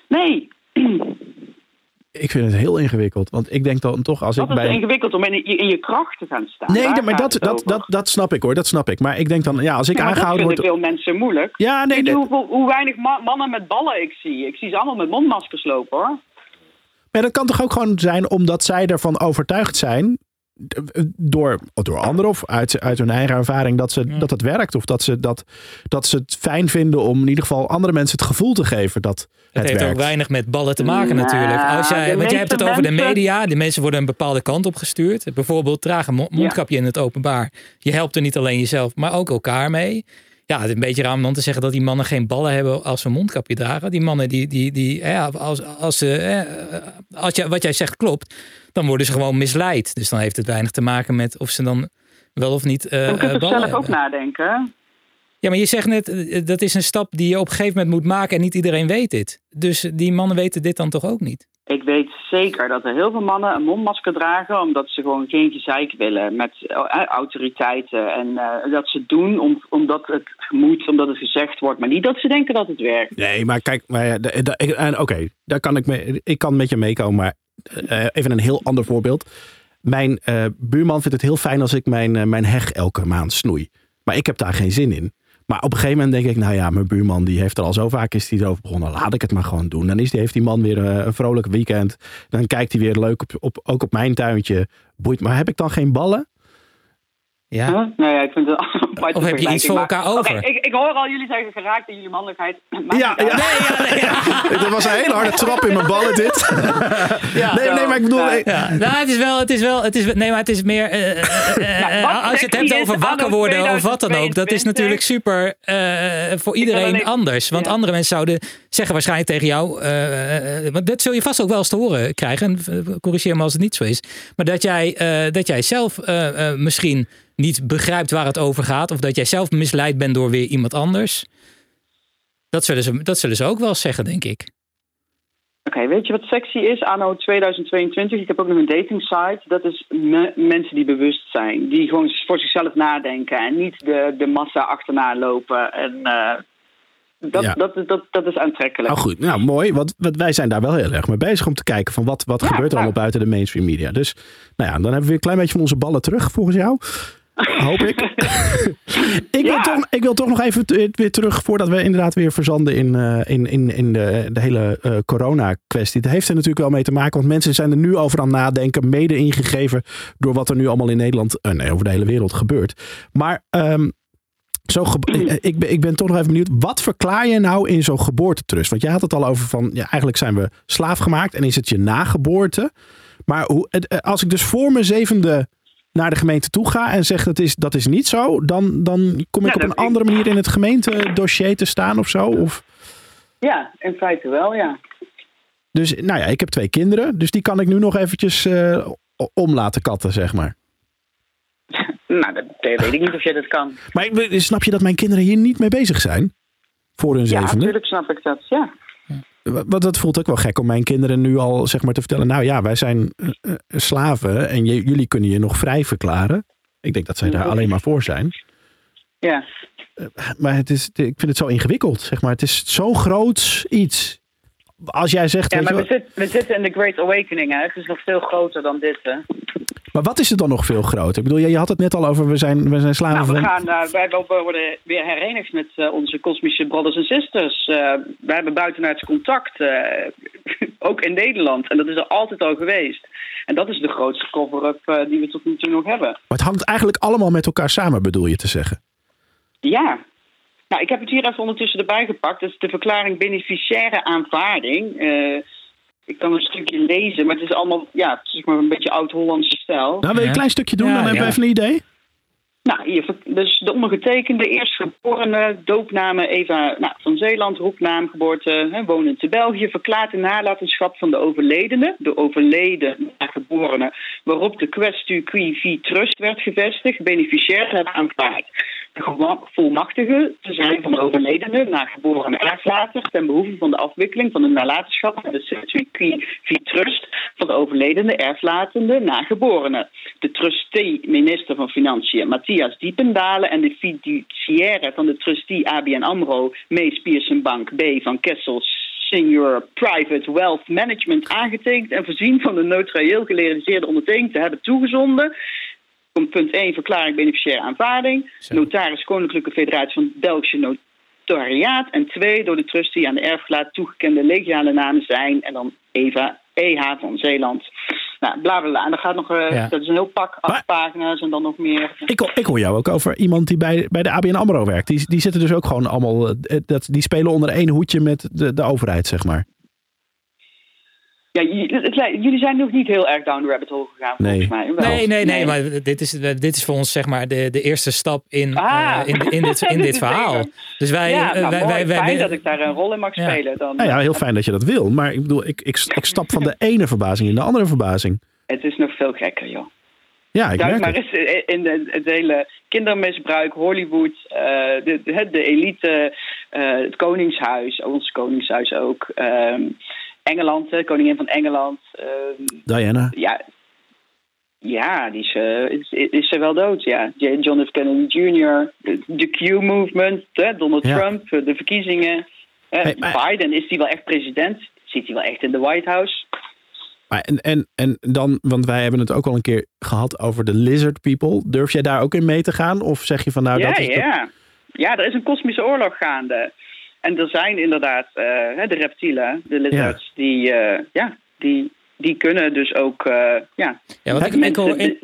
[SPEAKER 1] Nee,
[SPEAKER 3] Ik vind het heel ingewikkeld. Want ik denk dan toch als
[SPEAKER 1] dat
[SPEAKER 3] ik
[SPEAKER 1] is
[SPEAKER 3] bij...
[SPEAKER 1] ingewikkeld om in, je- in je kracht te gaan staan.
[SPEAKER 3] Nee,
[SPEAKER 1] Daar
[SPEAKER 3] maar dat,
[SPEAKER 1] het
[SPEAKER 3] dat,
[SPEAKER 1] over.
[SPEAKER 3] dat, dat snap ik hoor. Dat snap ik. Maar ik denk dan, ja, als ik
[SPEAKER 1] Ja, maar dat
[SPEAKER 3] aangehouden
[SPEAKER 1] vinden
[SPEAKER 3] word...
[SPEAKER 1] veel mensen moeilijk.
[SPEAKER 3] Ja, nee,
[SPEAKER 1] hoeveel, hoe weinig ma- mannen met ballen ik zie? Ik zie ze allemaal met mondmaskers lopen, hoor.
[SPEAKER 3] maar dat kan toch ook gewoon zijn omdat zij ervan overtuigd zijn... Door, door anderen of uit, uit hun eigen ervaring dat, ze, dat het werkt. Of dat ze, dat, dat ze het fijn vinden om in ieder geval andere mensen het gevoel te geven dat het,
[SPEAKER 2] Het heeft
[SPEAKER 3] werkt.
[SPEAKER 2] ook weinig met ballen te maken
[SPEAKER 1] Nou,
[SPEAKER 2] natuurlijk. Als jij, want jij hebt het over de media. De mensen worden een bepaalde kant op gestuurd. Bijvoorbeeld draag een mo- mondkapje in het openbaar. Je helpt er niet alleen jezelf, maar ook elkaar mee. Ja, het is een beetje raar om dan te zeggen dat die mannen geen ballen hebben als ze een mondkapje dragen. Die mannen, die, die, die, ja, als, als, ze, eh, als je, wat jij zegt klopt, dan worden ze gewoon misleid. Dus dan heeft het weinig te maken met of ze dan wel of niet eh
[SPEAKER 1] Dan kun je
[SPEAKER 2] eh,
[SPEAKER 1] toch
[SPEAKER 2] ballen
[SPEAKER 1] zelf ook nadenken.
[SPEAKER 2] Ja, maar je zegt net, eh, dat is een stap die je op een gegeven moment moet maken en niet iedereen weet dit. Dus die mannen weten dit dan toch ook niet?
[SPEAKER 1] Ik weet zeker dat er heel veel mannen een mondmasker dragen omdat ze gewoon geen gezeik willen met autoriteiten. En eh, dat ze het doen om, omdat het moet, omdat het gezegd wordt, maar niet dat ze denken dat het werkt.
[SPEAKER 3] Nee, maar kijk, maar Oké, daar kan ik, mee, ik kan met je meekomen, maar even een heel ander voorbeeld. Mijn eh, buurman vindt het heel fijn als ik mijn, eh, mijn heg elke maand snoei. Maar ik heb daar geen zin in. Maar op een gegeven moment denk ik, nou ja, mijn buurman die heeft er al zo vaak is die erover begonnen. Laat ik het maar gewoon doen. Dan is die, heeft die man weer eh, een vrolijk weekend. Dan kijkt hij weer leuk op, op, ook op mijn tuintje. Boeit, maar heb ik dan geen ballen?
[SPEAKER 2] Ja.
[SPEAKER 1] Huh? Nou ja, ik vind het een aparte
[SPEAKER 2] Of heb je iets voor
[SPEAKER 1] maar-
[SPEAKER 2] elkaar over?
[SPEAKER 1] Ik, ik hoor al jullie zeggen geraakt in jullie mannelijkheid.
[SPEAKER 3] Ja,
[SPEAKER 1] niet uit.
[SPEAKER 3] ja. Dat was een hele harde trap in mijn ballen dit. nee, nee, maar ik bedoel...
[SPEAKER 1] Ja.
[SPEAKER 3] ik-
[SPEAKER 2] Ja, nou, het is wel, het is wel, het is, nee, maar het is meer, eh, eh, eh, eh,
[SPEAKER 1] Nou,
[SPEAKER 2] als je het hebt over wakker worden of wat dan ook, dat is
[SPEAKER 1] 2022.
[SPEAKER 2] natuurlijk super eh, voor iedereen
[SPEAKER 1] alleen-
[SPEAKER 2] anders. Want
[SPEAKER 1] Ja.
[SPEAKER 2] andere mensen zouden zeggen waarschijnlijk tegen jou, eh, eh, want dat zul je vast ook wel eens te horen krijgen, en eh, corrigeer me als het niet zo is, maar dat jij, eh, dat jij zelf eh, eh, misschien niet begrijpt waar het over gaat, of dat jij zelf misleid bent door weer iemand anders. Dat zullen ze, dat zullen ze ook wel zeggen, denk ik.
[SPEAKER 1] Oké, weet je wat sexy is anno 2022? Ik heb ook nog een dating site. Dat is me- mensen die bewust zijn. Die gewoon voor zichzelf nadenken. En niet de, de massa achterna lopen. En eh, dat,
[SPEAKER 3] Ja.
[SPEAKER 1] dat, dat, dat is aantrekkelijk.
[SPEAKER 3] Nou goed, nou mooi. Want, want wij zijn daar wel heel erg mee bezig om te kijken van wat, wat
[SPEAKER 1] Ja,
[SPEAKER 3] gebeurt er allemaal buiten de mainstream media. Dus nou ja, dan hebben we weer een klein beetje van onze ballen terug volgens jou. Hoop ik. ik, wil toch, ik wil toch nog even t- weer terug voordat we inderdaad weer verzanden in, eh, in, in, in de, de hele eh, corona-kwestie. Het heeft er natuurlijk wel mee te maken, want mensen zijn er nu over aan nadenken, mede ingegeven door wat er nu allemaal in Nederland, eh, nee, over de hele wereld gebeurt. Maar ehm, zo ge- ik- ben, ik ben toch nog even benieuwd. Wat verklaar je nou in zo'n geboortetrust? Want je had het al over van, ja, eigenlijk zijn we slaaf gemaakt en is het je nageboorte. Maar hoe, eh, als ik dus voor mijn zevende naar de gemeente toe ga en zeg dat is, dat is niet zo, dan, dan kom ik
[SPEAKER 1] Ja,
[SPEAKER 3] op een andere manier in het gemeentedossier te staan of zo? Of,
[SPEAKER 1] Ja, in feite wel, ja.
[SPEAKER 3] dus nou ja, ik heb twee kinderen, dus die kan ik nu nog eventjes eh, om laten katten, zeg maar.
[SPEAKER 1] Nou, dat weet ik niet of je dat kan.
[SPEAKER 3] Maar snap je dat mijn kinderen hier niet mee bezig zijn? Voor hun
[SPEAKER 1] Ja,
[SPEAKER 3] zevende?
[SPEAKER 1] natuurlijk snap ik dat, ja.
[SPEAKER 3] Want dat voelt ook wel gek om mijn kinderen nu al zeg maar te vertellen. Nou ja, wij zijn eh, eh, slaven en jullie kunnen je nog vrij verklaren. Ik denk dat zij daar
[SPEAKER 1] Ja.
[SPEAKER 3] alleen maar voor zijn.
[SPEAKER 1] Ja,
[SPEAKER 3] Maar het is, ik vind het zo ingewikkeld, zeg maar. Het is zo groot iets. Als jij zegt,
[SPEAKER 1] ja maar we, zit- we zitten in de Great Awakening, hè. Het is nog veel groter dan dit, hè.
[SPEAKER 3] maar wat is het dan nog veel groter? Ik bedoel, je je had het net al over, we zijn, we zijn slaven
[SPEAKER 1] Nou, we
[SPEAKER 3] van...
[SPEAKER 1] gaan, eh, wij worden weer herenigd met eh, onze kosmische brothers en sisters. Eh wij hebben buitenaards contact, ook in Nederland. En dat is er altijd al geweest. En dat is de grootste cover-up die we tot nu toe nog hebben.
[SPEAKER 3] Maar het hangt eigenlijk allemaal met elkaar samen, bedoel je te zeggen?
[SPEAKER 1] Ja. Nou, ik heb het hier even ondertussen erbij gepakt. Dat is de verklaring beneficiaire aanvaarding. Eh, ik kan een stukje lezen, maar het is allemaal ja, zeg maar een beetje oud-Hollandse stijl.
[SPEAKER 3] Nou, wil je een
[SPEAKER 2] Ja.
[SPEAKER 3] klein stukje doen?
[SPEAKER 2] Ja,
[SPEAKER 3] dan hebben we
[SPEAKER 2] ja.
[SPEAKER 3] even een idee.
[SPEAKER 1] Nou, hier, dus de ondergetekende, eerstgeborene, doopnamen Eva nou, van Zeeland, roepnaam, geboorte, hè, wonend te België, verklaart de nalatenschap van de overledene, de overleden nageborene, waarop de questu qui vi trust werd gevestigd, beneficiair hebben aanvaard. De gevolmachtige te zijn van de overledene, nageborene erflater, ten behoeve van de afwikkeling van de nalatenschap van de vi trust van de overledene erflatende nageborene. De trustee minister van Financiën Matthias Diependalen en de fiduciaire van de trustee ABN AMRO Mees Pierson Bank B van Kessel Senior Private Wealth Management aangetekend en voorzien van de notarieel gelegaliseerde ondertekening te hebben toegezonden. Punt 1 verklaring beneficiaire aanvaarding.
[SPEAKER 2] Zo.
[SPEAKER 1] Notaris Koninklijke Federatie van Belgische Notariaat. En twee door de trustee aan de erfgelaat toegekende legale namen zijn. En dan Eva EH van Zeeland. Nou, bla bla bla. En dan gaat nog, eh,
[SPEAKER 2] Ja.
[SPEAKER 1] dat is een heel pak, acht
[SPEAKER 3] Maar-
[SPEAKER 1] pagina's en dan nog meer.
[SPEAKER 3] Ik, hoor- ik hoor jou ook over iemand die bij, bij de ABN AMRO werkt. Die, die zitten dus ook gewoon allemaal... eh, Dat, die spelen onder één hoedje met de, de overheid, zeg maar.
[SPEAKER 1] Ja, jullie zijn nog niet heel erg down the rabbit hole gegaan,
[SPEAKER 3] Nee.
[SPEAKER 1] volgens mij. Wel.
[SPEAKER 2] Nee, nee, nee, maar dit is, dit is voor ons zeg maar de, de eerste stap in,
[SPEAKER 1] Ah.
[SPEAKER 2] eh, in, in, dit, in dit verhaal. Dus wij,
[SPEAKER 1] ja,
[SPEAKER 2] eh,
[SPEAKER 1] nou,
[SPEAKER 2] wij,
[SPEAKER 1] mooi.
[SPEAKER 2] wij, wij,
[SPEAKER 1] Fijn dat ik daar een rol in mag
[SPEAKER 2] Ja.
[SPEAKER 1] spelen. Dan,
[SPEAKER 3] Nou ja, heel fijn dat je dat wil. Maar ik bedoel, ik, ik, ik stap van de ene verbazing in de andere verbazing.
[SPEAKER 1] Het is nog veel gekker, joh.
[SPEAKER 3] Ja, ik
[SPEAKER 1] Duik
[SPEAKER 3] merk
[SPEAKER 1] maar
[SPEAKER 3] het.
[SPEAKER 1] eens in de, het hele kindermisbruik, Hollywood, eh, de, de, de elite, eh, het Koningshuis, ons Koningshuis ook. ehm, Engeland, de koningin van Engeland. ehm,
[SPEAKER 3] Diana.
[SPEAKER 1] ja, ja, die is, eh, is, is ze wel dood, ja. John F. Kennedy Jr., de, Q-movement, Donald
[SPEAKER 3] Ja.
[SPEAKER 1] Trump, eh, de verkiezingen. Eh,
[SPEAKER 3] Hey, maar-
[SPEAKER 1] Biden, is die wel echt president? Zit hij wel echt in de White House?
[SPEAKER 3] Maar en, en, en dan, want wij hebben het ook al een keer gehad over de lizard people. Durf jij daar ook in mee te gaan? Of zeg je van nou,
[SPEAKER 1] ja,
[SPEAKER 3] dat is... dat-
[SPEAKER 1] ja. ja, er is een kosmische oorlog gaande. En er zijn inderdaad eh, de reptielen, de lizards, die, eh, ja, die, die kunnen dus ook... eh, ja,
[SPEAKER 2] Ja, want ik, ik hoor in-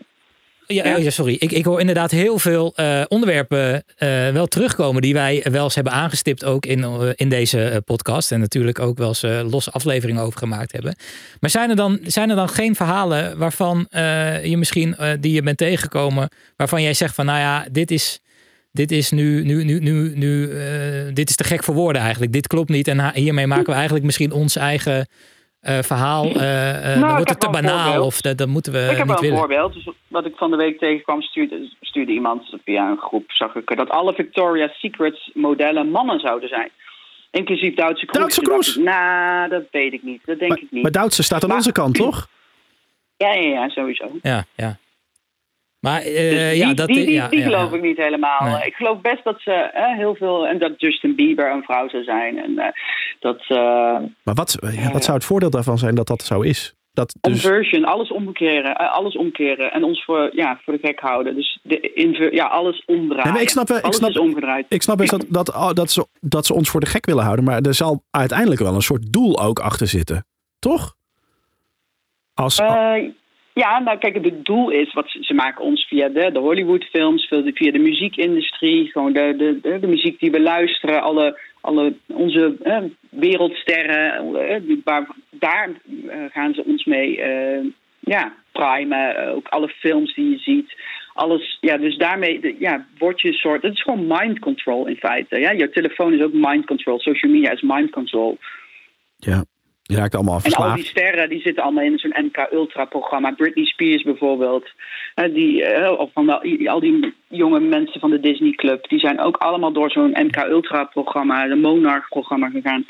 [SPEAKER 2] ja,
[SPEAKER 1] Ja.
[SPEAKER 2] ja, sorry. Ik, ik hoor inderdaad heel veel onderwerpen wel terugkomen die wij wel eens hebben aangestipt ook in, in deze podcast. En natuurlijk ook wel eens losse afleveringen over gemaakt hebben. Maar zijn er dan, zijn er dan geen verhalen waarvan je misschien, die je bent tegengekomen, waarvan jij zegt van nou ja, dit is... Dit is nu, nu, nu, nu, nu eh, dit is te gek voor woorden eigenlijk. Dit klopt niet. En hiermee maken we eigenlijk misschien ons eigen eh, verhaal. eh, eh, dan
[SPEAKER 1] Nou,
[SPEAKER 2] wordt het te banaal of dat, dat moeten we
[SPEAKER 1] ik heb
[SPEAKER 2] niet
[SPEAKER 1] wel een
[SPEAKER 2] willen.
[SPEAKER 1] voorbeeld. Dus wat ik van de week tegenkwam, stuurde, stuurde iemand via een groep, zag ik dat alle Victoria's Secrets modellen mannen zouden zijn. Inclusief Duitse Kroes.
[SPEAKER 3] Duitse Kroes?
[SPEAKER 1] Nou, dat weet ik niet. Dat denk
[SPEAKER 3] Maar,
[SPEAKER 1] ik niet.
[SPEAKER 3] maar Duitse staat aan
[SPEAKER 1] Maar-
[SPEAKER 3] onze kant, toch?
[SPEAKER 1] Ja, ja, ja, sowieso.
[SPEAKER 2] Ja, ja. Maar eh,
[SPEAKER 1] Dus
[SPEAKER 2] ja,
[SPEAKER 1] die,
[SPEAKER 2] dat
[SPEAKER 1] die, die,
[SPEAKER 2] ja,
[SPEAKER 1] die geloof
[SPEAKER 2] ja.
[SPEAKER 1] ik niet helemaal.
[SPEAKER 2] Nee.
[SPEAKER 1] Ik geloof best dat ze eh, heel veel. En dat Justin Bieber een vrouw zou zijn. En eh, dat. eh
[SPEAKER 3] Maar wat, ja, wat zou het voordeel daarvan zijn dat dat zo is? Dat dus,
[SPEAKER 1] Conversion, alles omkeren, eh, alles omkeren en ons voor, ja, voor de gek houden. Dus de inver, ja, alles omdraaien.
[SPEAKER 3] Nee, maar ik snap ik
[SPEAKER 1] alles
[SPEAKER 3] snap-
[SPEAKER 1] is omgedraaid.
[SPEAKER 3] ik snap best dat, dat, dat, ze, dat ze ons voor de gek willen houden. Maar er zal uiteindelijk wel een soort doel ook achter zitten. Toch? Als,
[SPEAKER 1] Eh, ja, nou kijk, het doel is, wat ze, maken ons via de, de Hollywoodfilms, via de, muziekindustrie, gewoon de, de, de, muziek die we luisteren, alle, alle onze wereldsterren, eh, daar eh, gaan ze ons mee, eh, ja, primen. ook alle films die je ziet. Alles, ja, dus daarmee ja, word je een soort. Het is gewoon mind control in feite. Ja? Jouw telefoon is ook mind control. Social media is mind control.
[SPEAKER 3] Ja, raakt allemaal
[SPEAKER 1] En al die
[SPEAKER 3] verslaafd.
[SPEAKER 1] sterren die zitten allemaal in zo'n MK Ultra programma. Britney Spears bijvoorbeeld. Eh, die, eh, of van al, al die jonge mensen van de Disney Club. Die zijn ook allemaal door zo'n MK Ultra programma, de Monarch programma gegaan.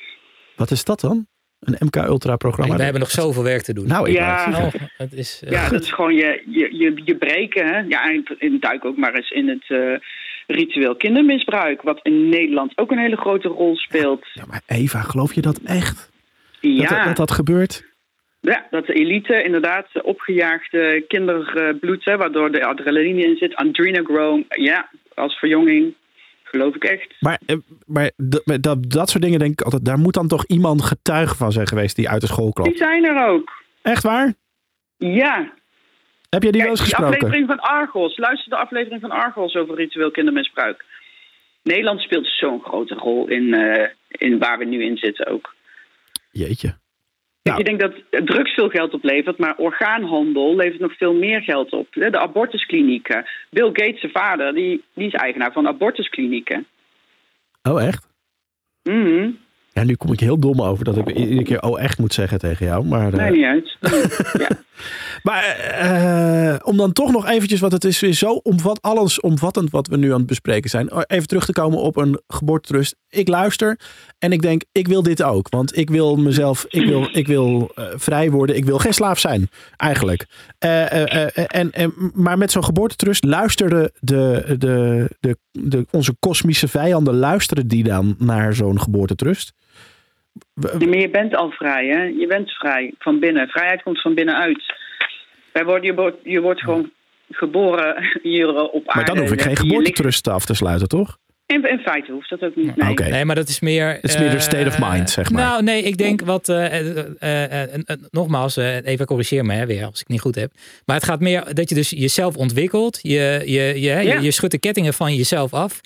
[SPEAKER 3] Wat is dat dan? Een MK Ultra programma?
[SPEAKER 2] we hebben nog zoveel werk te doen.
[SPEAKER 3] Nou, ik
[SPEAKER 1] Ja.
[SPEAKER 3] het.
[SPEAKER 2] Oh, het is, eh,
[SPEAKER 1] Ja, dat is gewoon je, je, je, je breken. Hè? Ja, en in duik ook maar eens in het eh, ritueel kindermisbruik. Wat in Nederland ook een hele grote rol speelt.
[SPEAKER 3] Ja, maar Eva, geloof je dat echt?
[SPEAKER 1] Ja,
[SPEAKER 3] Dat, dat dat gebeurt?
[SPEAKER 1] ja dat de elite inderdaad opgejaagde kinderbloed, hè, waardoor de adrenaline in zit. Adrenochrome, ja, als verjonging. Geloof ik echt.
[SPEAKER 3] Maar, eh, maar dat, dat, dat soort dingen denk ik altijd, daar moet dan toch iemand getuige van zijn geweest die uit de school
[SPEAKER 1] Die
[SPEAKER 3] kwam.
[SPEAKER 1] zijn er ook.
[SPEAKER 3] Echt waar?
[SPEAKER 1] Ja.
[SPEAKER 3] Heb jij die wel eens
[SPEAKER 1] die
[SPEAKER 3] gesproken?
[SPEAKER 1] aflevering van Argos. Luister de aflevering van Argos over ritueel kindermisbruik. Nederland speelt zo'n grote rol in, eh, in waar we nu in zitten ook.
[SPEAKER 3] Jeetje.
[SPEAKER 1] Kijk,
[SPEAKER 3] Nou.
[SPEAKER 1] Ik denk dat drugs veel geld oplevert, maar orgaanhandel levert nog veel meer geld op. De abortusklinieken. Bill Gates' zijn vader, die, die is eigenaar van abortusklinieken.
[SPEAKER 3] Oh, echt?
[SPEAKER 1] Mhm.
[SPEAKER 3] Ja, nu kom ik heel dom over dat ik iedere keer oh echt moet zeggen tegen jou. Maar, eh,
[SPEAKER 1] Nee, niet uit. ja.
[SPEAKER 3] Maar eh, om dan toch nog eventjes, want het is weer zo omvat, allesomvattend wat we nu aan het bespreken zijn. Oh, Even terug te komen op een geboortetrust. Ik luister en ik denk, ik wil dit ook. Want ik wil mezelf, ik wil, ik wil eh, vrij worden. Ik wil geen slaaf zijn, eigenlijk. Eh, en, en, maar met zo'n geboortetrust luisteren de, de, de, de, onze kosmische vijanden, luisteren die dan naar zo'n geboortetrust?
[SPEAKER 1] Maar je bent al vrij, hè? Je bent vrij van binnen. Vrijheid komt van binnenuit. Wij worden, je, wordt, je wordt gewoon geboren hier op aarde.
[SPEAKER 3] Maar dan hoef ik
[SPEAKER 1] Je-
[SPEAKER 3] geen geboortetrust af te sluiten, toch?
[SPEAKER 1] In, in feite hoeft dat ook niet.
[SPEAKER 2] Nee. Maar dat is meer...
[SPEAKER 3] Het is meer de
[SPEAKER 2] eh,
[SPEAKER 3] state of mind, zeg maar.
[SPEAKER 2] Nou, nee, ik denk wat... eh, eh, eh, eh, eh, nogmaals, eh, even corrigeer me hè, weer als ik niet goed heb. Maar het gaat meer dat je dus jezelf ontwikkelt. Je, je, je,
[SPEAKER 1] Ja.
[SPEAKER 2] je, je schudt de kettingen van jezelf af.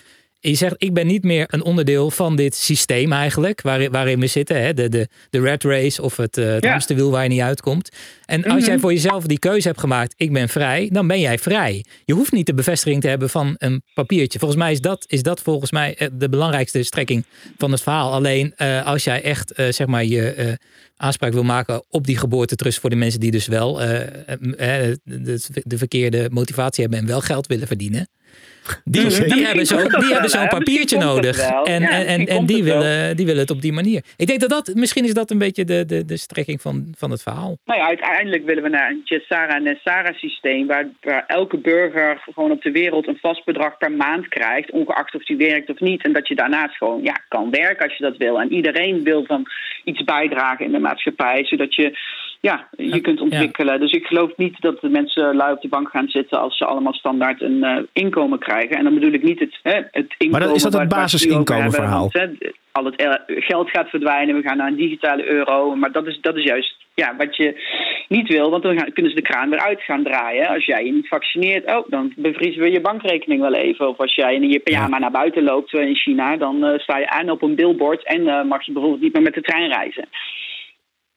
[SPEAKER 2] Je zegt, ik ben niet meer een onderdeel van dit systeem eigenlijk, waarin, waarin we zitten. Hè? De, de, de rat race of het, eh, het
[SPEAKER 1] Ja.
[SPEAKER 2] hamsterwiel waar je niet uitkomt. En als
[SPEAKER 1] Mhm.
[SPEAKER 2] jij voor jezelf die keuze hebt gemaakt, ik ben vrij, dan ben jij vrij. Je hoeft niet de bevestiging te hebben van een papiertje. Volgens mij is dat, is dat volgens mij eh, de belangrijkste strekking van het verhaal. Alleen eh, als jij echt zeg maar je aanspraak wil maken op die geboortetrust voor de mensen die dus wel de, de verkeerde motivatie hebben en wel geld willen verdienen. Die, die hebben zo'n die hebben zo'n papiertje nodig. En,
[SPEAKER 1] Ja,
[SPEAKER 2] en, en, en die, willen, die willen het op die manier. Ik denk dat dat, misschien is dat een beetje de, de, de strekking van, van het verhaal.
[SPEAKER 1] Nou ja, uiteindelijk willen we naar een Jessara-Nessara systeem... Waar, waar elke burger gewoon op de wereld een vast bedrag per maand krijgt... ongeacht of die werkt of niet. En dat je daarnaast gewoon ja, kan werken als je dat wil. En iedereen wil dan iets bijdragen in de maatschappij... zodat je ja, je kunt ontwikkelen. Dus ik geloof niet dat de mensen lui op de bank gaan zitten... als ze allemaal standaard een eh, inkomen krijgen. En dan bedoel ik niet het, hè, het inkomen...
[SPEAKER 3] Maar dan is dat het basisinkomenverhaal?
[SPEAKER 1] al het eh, geld gaat verdwijnen, we gaan naar een digitale euro. Maar dat is, dat is juist ja, wat je niet wil, want dan gaan, kunnen ze de kraan weer uit gaan draaien. Als jij je niet vaccineert, oh, dan bevriezen we je bankrekening wel even. Of als jij in je pyjama naar buiten loopt eh, in China, dan sta je aan op een billboard en eh, mag je bijvoorbeeld niet meer met de trein reizen.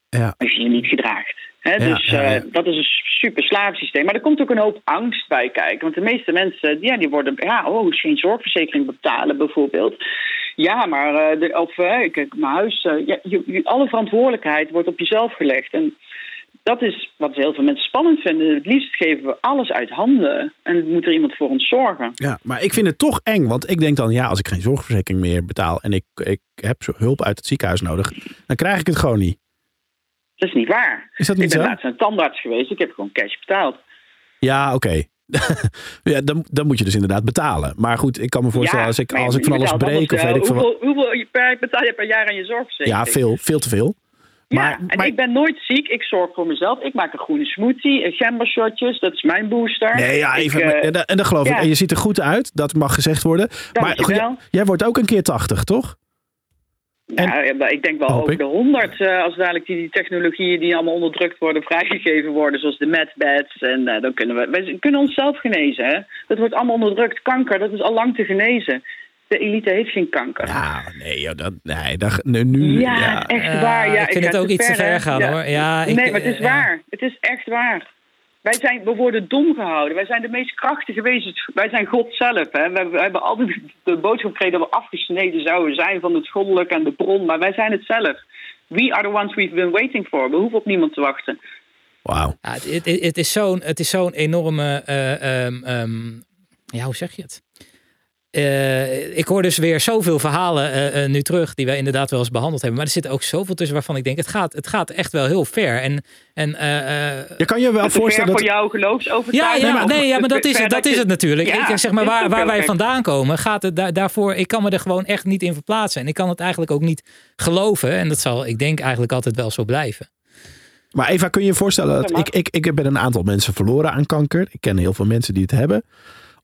[SPEAKER 3] Ja.
[SPEAKER 1] Als je je niet gedraagt. Hè,
[SPEAKER 3] Ja,
[SPEAKER 1] dus
[SPEAKER 3] ja,
[SPEAKER 1] eh, dat is een super slaafsysteem. Maar er komt ook een hoop angst bij kijken. Want de meeste mensen, ja, die worden, ja, oh, geen zorgverzekering betalen bijvoorbeeld. Ja, maar, eh, de, of kijk, mijn huis, ja, je, je- alle verantwoordelijkheid wordt op jezelf gelegd. En dat is wat heel veel mensen spannend vinden. Het liefst geven we alles uit handen. En moet er iemand voor ons zorgen.
[SPEAKER 3] Ja, maar ik vind het toch eng. Want ik denk dan, ja, als ik geen zorgverzekering meer betaal en ik, ik heb hulp uit het ziekenhuis nodig, dan krijg ik het gewoon niet.
[SPEAKER 1] Dat is niet waar.
[SPEAKER 3] Is dat
[SPEAKER 1] Ik
[SPEAKER 3] niet
[SPEAKER 1] ben
[SPEAKER 3] zo?
[SPEAKER 1] laatst een tandarts geweest. Ik heb gewoon cash betaald.
[SPEAKER 3] Ja, oké. ja, dan, dan moet je dus inderdaad betalen. Maar goed, ik kan me voorstellen, als ik, als ik van alles breek of weet ik veel wat.
[SPEAKER 1] hoeveel, betaal je per jaar aan je zorgverzekering?
[SPEAKER 3] Ja, veel, veel te veel.
[SPEAKER 1] Ja,
[SPEAKER 3] Maar,
[SPEAKER 1] en
[SPEAKER 3] maar-
[SPEAKER 1] ik ben nooit ziek. Ik zorg voor mezelf. Ik maak een groene smoothie, een gembershotjes. Dat is mijn booster.
[SPEAKER 3] Nee, ja,
[SPEAKER 1] Ik,
[SPEAKER 3] even,
[SPEAKER 1] eh,
[SPEAKER 3] en dat- en dat geloof ik. En je ziet er goed uit, dat mag gezegd worden. Maar goed,
[SPEAKER 1] Dankjewel.
[SPEAKER 3] jij, jij wordt ook een keer 80, toch?
[SPEAKER 1] Nou, ik denk wel over
[SPEAKER 3] ik.
[SPEAKER 1] de 100 eh, als dadelijk die, die technologieën die allemaal onderdrukt worden vrijgegeven worden, zoals de medbeds. En eh, dan kunnen we, wij kunnen onszelf genezen. Hè? Dat wordt allemaal onderdrukt. Kanker, dat is al lang te genezen. De elite heeft geen kanker.
[SPEAKER 3] Ja, nee, joh, dat, nee dat, nu, nu,
[SPEAKER 1] Ja,
[SPEAKER 3] ja.
[SPEAKER 1] echt
[SPEAKER 2] Ja,
[SPEAKER 1] waar. Ja,
[SPEAKER 2] ik vind het ook iets te ver gaan, hoor. Ja, ik-
[SPEAKER 1] nee, maar het is
[SPEAKER 2] eh, ja.
[SPEAKER 1] waar. Het is echt waar. Wij zijn, we worden dom gehouden. Wij zijn de meest krachtige wezens. Wij zijn God zelf. Hè. We, we hebben altijd de boodschap gekregen dat we afgesneden zouden zijn van het goddelijke en de bron. Maar wij zijn het zelf. We are the ones we've been waiting for. We hoeven op niemand te wachten.
[SPEAKER 3] Wauw.
[SPEAKER 2] Ja, het, het, het is zo'n het is zo'n enorme. eh, ehm, ehm, ja, hoe zeg je het? Eh, ik hoor dus weer zoveel verhalen eh, eh, nu terug die wij inderdaad wel eens behandeld hebben. Maar er zit ook zoveel tussen waarvan ik denk, het gaat, het gaat echt wel heel ver. En, en
[SPEAKER 3] Je kan je wel voorstellen
[SPEAKER 1] voor
[SPEAKER 3] dat...
[SPEAKER 1] jouw
[SPEAKER 2] ja,
[SPEAKER 1] geloofsovertuiging.
[SPEAKER 2] ja, maar,
[SPEAKER 1] Of
[SPEAKER 2] nee, ja, maar dat is het, dat is het natuurlijk.
[SPEAKER 1] Ja,
[SPEAKER 2] ik, zeg maar, waar, waar wij vandaan komen, gaat het daar, daarvoor. Ik kan me er gewoon echt niet in verplaatsen. En ik kan het eigenlijk ook niet geloven. En dat zal, ik denk, eigenlijk altijd wel zo blijven.
[SPEAKER 3] Maar Eva, kun je je voorstellen dat
[SPEAKER 1] maar-
[SPEAKER 3] ik, ik, ik ben een aantal mensen verloren aan kanker. Ik ken heel veel mensen die het hebben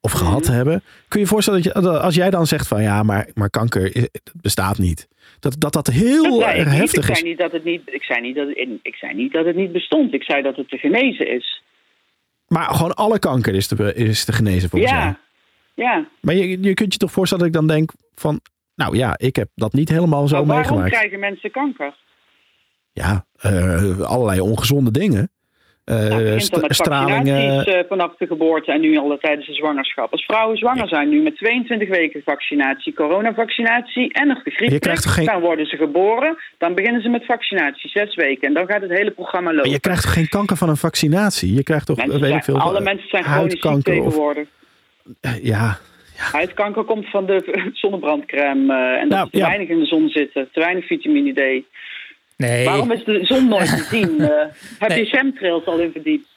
[SPEAKER 3] of
[SPEAKER 1] Mhm.
[SPEAKER 3] gehad hebben. Kun je je voorstellen dat je, als jij dan zegt van ja, maar, maar kanker bestaat niet. Dat dat, dat heel
[SPEAKER 1] Dat
[SPEAKER 3] erg heftig
[SPEAKER 1] ik
[SPEAKER 3] is.
[SPEAKER 1] Zei niet dat het niet, ik, zei niet dat het, ik zei niet dat het niet bestond. Ik zei dat het te genezen is.
[SPEAKER 3] Maar gewoon alle kanker is te, is te genezen volgens.
[SPEAKER 1] Ja. Ja.
[SPEAKER 3] Maar je, je kunt je toch voorstellen dat ik dan denk van, nou ja, ik heb dat niet helemaal zo
[SPEAKER 1] Maar waarom
[SPEAKER 3] meegemaakt.
[SPEAKER 1] krijgen mensen kanker?
[SPEAKER 3] Ja, eh, allerlei ongezonde dingen. Eh,
[SPEAKER 1] Nou, het begint
[SPEAKER 3] st-
[SPEAKER 1] dan met
[SPEAKER 3] stralingen.
[SPEAKER 1] vaccinaties eh, vanaf de geboorte en nu al tijdens de zwangerschap. Als vrouwen zwanger zijn nu met 22 weken vaccinatie, coronavaccinatie en nog de griep,
[SPEAKER 3] geen-
[SPEAKER 1] dan worden ze geboren. Dan beginnen ze met vaccinatie, zes weken. En dan gaat het hele programma lopen.
[SPEAKER 3] Maar je krijgt toch geen kanker van een vaccinatie? Je krijgt toch,
[SPEAKER 1] Mensen
[SPEAKER 3] weet
[SPEAKER 1] zijn-
[SPEAKER 3] ik veel,
[SPEAKER 1] alle mensen zijn chronisch ziek
[SPEAKER 3] huidkanker of...
[SPEAKER 1] tegenwoordig.
[SPEAKER 3] eh, Ja,
[SPEAKER 1] Huidkanker komt van de zonnebrandcrème eh, en dat
[SPEAKER 3] Nou,
[SPEAKER 1] er te
[SPEAKER 3] ja.
[SPEAKER 1] weinig in de zon zitten, te weinig vitamine D.
[SPEAKER 2] Nee.
[SPEAKER 1] Waarom is de zon nooit te zien? Eh, heb
[SPEAKER 2] Nee.
[SPEAKER 1] je chemtrails al in verdiept?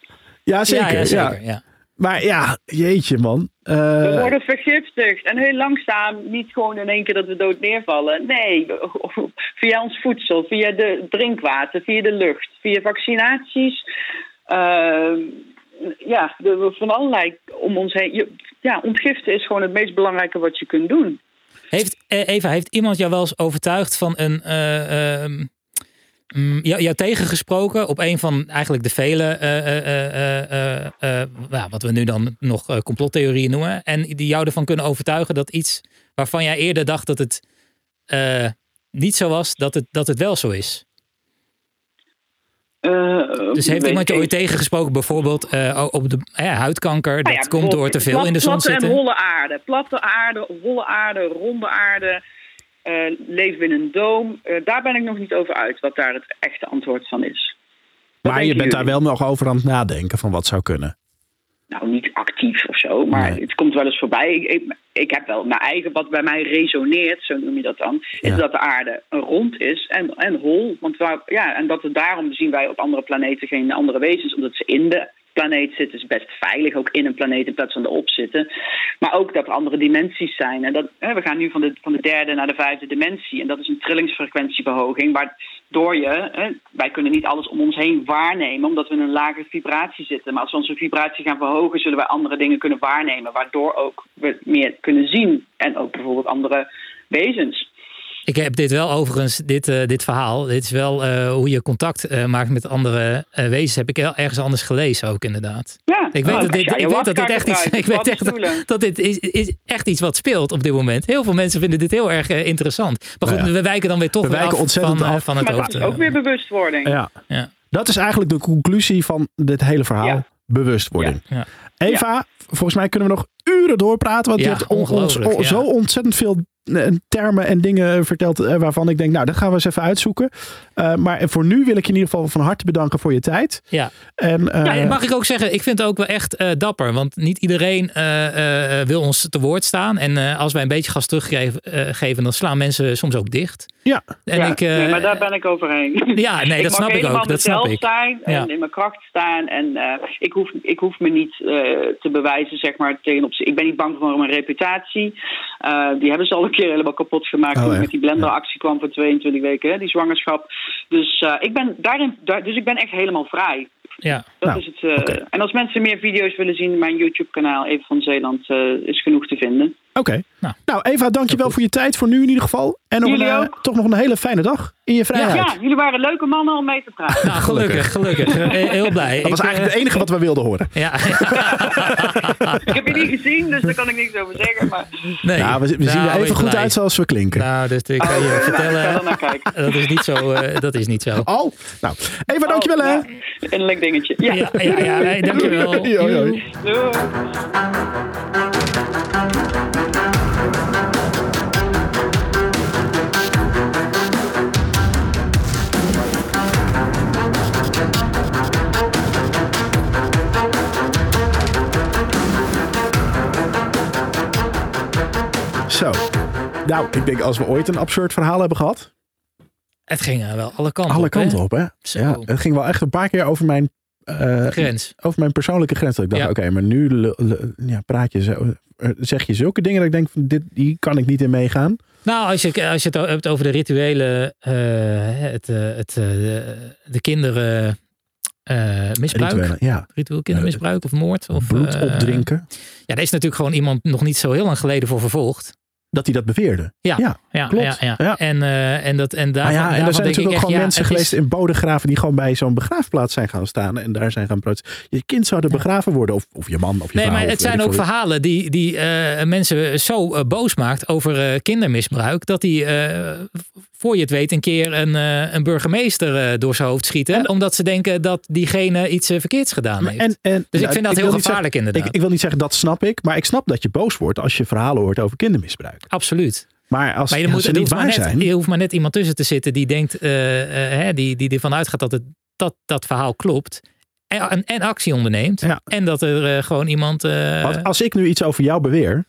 [SPEAKER 3] ja zeker.
[SPEAKER 2] Ja, ja, zeker. Ja.
[SPEAKER 3] Maar ja, jeetje man. Eh,
[SPEAKER 1] We worden vergiftigd en heel langzaam, niet gewoon in één keer dat we dood neervallen. Nee, via ons voedsel, via de drinkwater, via de lucht, via vaccinaties. eh, ja, de, van allerlei om ons heen. Je- ja, ontgiften is gewoon het meest belangrijke wat je kunt doen.
[SPEAKER 2] Heeft, eh, Eva, heeft iemand jou wel eens overtuigd van een. eh, ehm, mm, jou, jou tegengesproken op een van eigenlijk de vele. eh, eh, eh, wat we nu dan nog complottheorieën noemen. En die jou ervan kunnen overtuigen dat iets waarvan jij eerder dacht dat het niet zo was, dat het, dat het wel zo is. Dus heeft iemand je ooit tegengesproken, bijvoorbeeld op de huidkanker? Dat
[SPEAKER 1] Nou ja,
[SPEAKER 2] komt door te veel
[SPEAKER 1] plat-
[SPEAKER 2] in de zon
[SPEAKER 1] platte
[SPEAKER 2] zitten?
[SPEAKER 1] en holle aarde. Platte aarde, holle aarde, ronde aarde. Eh leven we in een doom. Eh, daar ben ik nog niet over uit wat daar het echte antwoord van is. Wat
[SPEAKER 3] maar je bent daar wel nog over aan het nadenken van wat zou kunnen.
[SPEAKER 1] Nou, niet actief of zo, maar
[SPEAKER 3] Nee.
[SPEAKER 1] het komt wel eens voorbij. Ik, ik, ik heb wel mijn eigen, wat bij mij resoneert, zo noem je dat dan, is
[SPEAKER 3] Ja.
[SPEAKER 1] dat de aarde rond is en, en hol. Want waar, ja, en dat het daarom zien wij op andere planeten geen andere wezens, omdat ze in de planeet zitten, is best veilig, ook in een planeet in plaats van erop zitten. Maar ook dat er andere dimensies zijn. En dat, hè, we gaan nu van de, van de derde naar de vijfde dimensie. En dat is een trillingsfrequentieverhoging, waardoor je, hè, wij kunnen niet alles om ons heen waarnemen, omdat we in een lage vibratie zitten. Maar als we onze vibratie gaan verhogen, zullen wij andere dingen kunnen waarnemen, waardoor ook we meer kunnen zien. En ook bijvoorbeeld andere wezens.
[SPEAKER 2] Ik heb dit wel overigens, dit, eh, dit verhaal. Dit is wel eh, hoe je contact eh, maakt met andere wezens. Heb ik wel ergens anders gelezen ook inderdaad.
[SPEAKER 1] Ja,
[SPEAKER 2] Ik weet,
[SPEAKER 1] nou,
[SPEAKER 2] dat dit, ik weet dat dit echt iets, ik weet echt dat dit is, is echt iets wat speelt op dit moment. Heel veel mensen vinden dit heel erg interessant. Maar goed,
[SPEAKER 3] Nou ja.
[SPEAKER 2] we wijken dan weer toch
[SPEAKER 3] We
[SPEAKER 2] weer af
[SPEAKER 3] ontzettend
[SPEAKER 2] van,
[SPEAKER 3] af.
[SPEAKER 2] van het
[SPEAKER 1] Maar dat
[SPEAKER 2] hoofd.
[SPEAKER 1] is ook weer bewustwording.
[SPEAKER 3] Ja.
[SPEAKER 2] Ja.
[SPEAKER 3] Dat is eigenlijk de conclusie van dit hele verhaal.
[SPEAKER 1] Ja.
[SPEAKER 3] Bewustwording.
[SPEAKER 2] Ja.
[SPEAKER 3] Eva, volgens mij kunnen we nog uren doorpraten. Want je hebt on- ons zo ontzettend veel termen en dingen verteld eh, waarvan ik denk, nou, dat gaan we eens even uitzoeken. Eh, maar voor nu wil ik je in ieder geval van harte bedanken voor je tijd.
[SPEAKER 2] Ja.
[SPEAKER 3] En, eh,
[SPEAKER 2] Ja, en mag ik ook zeggen, ik vind het ook wel echt eh, dapper. Want niet iedereen eh, eh, wil ons te woord staan. En eh, als wij een beetje gas teruggeven, eh, geven, dan slaan mensen soms ook dicht.
[SPEAKER 3] ja,
[SPEAKER 2] En
[SPEAKER 1] Ja,
[SPEAKER 2] ik, eh,
[SPEAKER 1] nee, maar daar ben ik overheen.
[SPEAKER 2] Ja, nee, dat snap ik
[SPEAKER 1] helemaal
[SPEAKER 2] ook. Dat snap ik.
[SPEAKER 1] zijn en
[SPEAKER 2] Ja.
[SPEAKER 1] in mijn kracht staan. En eh, ik, hoef, ik hoef me niet eh, te bewijzen, zeg maar, tegen op Ik ben niet bang voor mijn reputatie. Eh, die hebben ze al een keer helemaal kapot gemaakt
[SPEAKER 3] Oh,
[SPEAKER 1] toen ik met die blenderactie kwam voor 22 weken, hè, die zwangerschap. Dus, eh, ik ben daarin, daar, dus ik ben echt helemaal vrij.
[SPEAKER 2] ja.
[SPEAKER 1] Dat
[SPEAKER 3] Nou,
[SPEAKER 1] is het, eh. En als mensen meer video's willen zien, mijn YouTube-kanaal Even van Zeeland eh, is genoeg te vinden.
[SPEAKER 3] Oké.
[SPEAKER 2] Nou.
[SPEAKER 3] Nou. Eva, dankjewel voor je tijd. Voor nu in ieder geval. En nog een,
[SPEAKER 1] Jullie
[SPEAKER 3] eh,
[SPEAKER 1] ook.
[SPEAKER 3] toch nog een hele fijne dag in je vrijheid.
[SPEAKER 1] Ja, jullie waren leuke mannen om mee te praten.
[SPEAKER 2] Nou, gelukkig, gelukkig. Heel blij.
[SPEAKER 3] Dat was eigenlijk
[SPEAKER 2] eh,
[SPEAKER 3] het enige wat we wilden horen.
[SPEAKER 2] Ja.
[SPEAKER 1] Ik heb je niet gezien, dus daar kan ik niks over zeggen. Maar
[SPEAKER 2] Nee.
[SPEAKER 3] Ja, we, we zien
[SPEAKER 2] Nou,
[SPEAKER 3] er even
[SPEAKER 2] wees
[SPEAKER 3] goed
[SPEAKER 2] blij.
[SPEAKER 3] uit zoals we klinken.
[SPEAKER 2] Nou, dus ik kan je
[SPEAKER 1] ik ga er
[SPEAKER 2] vertellen, dat is niet zo. eh, dat is niet zo.
[SPEAKER 3] Oh, nou. Eva, dankjewel hè.
[SPEAKER 1] Oh, ja, een leuk dingetje. Ja.
[SPEAKER 2] Ja, ja, ja, nee, dankjewel.
[SPEAKER 3] Hoi.
[SPEAKER 1] Doei.
[SPEAKER 3] Zo. Nou, ik denk als we ooit een absurd verhaal hebben gehad.
[SPEAKER 2] Het ging er wel alle kanten
[SPEAKER 3] Alle
[SPEAKER 2] op. hè?
[SPEAKER 3] kanten op, hè?
[SPEAKER 2] Zo.
[SPEAKER 3] Ja, het ging wel echt een paar keer over mijn, eh,
[SPEAKER 2] Grens.
[SPEAKER 3] over mijn persoonlijke grens. Dat ik dacht,
[SPEAKER 2] Ja.
[SPEAKER 3] oké, maar nu ja, praat je zo, eh, zeg je zulke dingen dat ik denk, van, dit, die kan ik niet in meegaan.
[SPEAKER 2] Nou, als je, als je het hebt over de rituelen, eh, het, eh, het, eh, de, de kinderen eh, misbruik.
[SPEAKER 3] Ja.
[SPEAKER 2] Ritueel kindermisbruik of moord. Of,
[SPEAKER 3] Bloed
[SPEAKER 2] eh,
[SPEAKER 3] opdrinken.
[SPEAKER 2] Ja, daar is natuurlijk gewoon iemand nog niet zo heel lang geleden voor vervolgd.
[SPEAKER 3] Dat hij dat beweerde.
[SPEAKER 2] Ja,
[SPEAKER 3] Ja,
[SPEAKER 2] ja,
[SPEAKER 3] klopt.
[SPEAKER 2] ja. En, eh, en, dat, en,
[SPEAKER 3] Maar ja, en er zijn natuurlijk ook gewoon mensen
[SPEAKER 2] is-
[SPEAKER 3] geweest in Bodegraven die gewoon bij zo'n begraafplaats zijn gaan staan en daar zijn gaan protesteren. Je kind zou er begraven worden, of, of je man of je
[SPEAKER 2] Nee,
[SPEAKER 3] vrouw.
[SPEAKER 2] maar
[SPEAKER 3] of
[SPEAKER 2] het zijn ook verhalen die, die eh, mensen zo eh, boos maakt over kindermisbruik. Dat die, voor je het weet, een keer een, eh, een burgemeester eh, door zijn hoofd schieten.
[SPEAKER 3] En-
[SPEAKER 2] omdat ze denken dat diegene iets eh, verkeerds gedaan heeft.
[SPEAKER 3] En, en,
[SPEAKER 2] dus ik
[SPEAKER 3] nou,
[SPEAKER 2] vind dat heel gevaarlijk
[SPEAKER 3] zeggen-
[SPEAKER 2] inderdaad.
[SPEAKER 3] Ik, ik wil niet zeggen dat snap ik, maar ik snap dat je boos wordt als je verhalen hoort over kindermisbruik.
[SPEAKER 2] Absoluut.
[SPEAKER 3] Maar als,
[SPEAKER 2] Maar je,
[SPEAKER 3] als
[SPEAKER 2] moet,
[SPEAKER 3] ze niet waar
[SPEAKER 2] net,
[SPEAKER 3] zijn,
[SPEAKER 2] je hoeft maar net iemand tussen te zitten die denkt, hè, die, die ervan uitgaat dat, het, dat dat verhaal klopt. En, en, actie onderneemt.
[SPEAKER 3] Ja.
[SPEAKER 2] En dat er gewoon iemand.
[SPEAKER 3] Want als ik nu iets over jou beweer,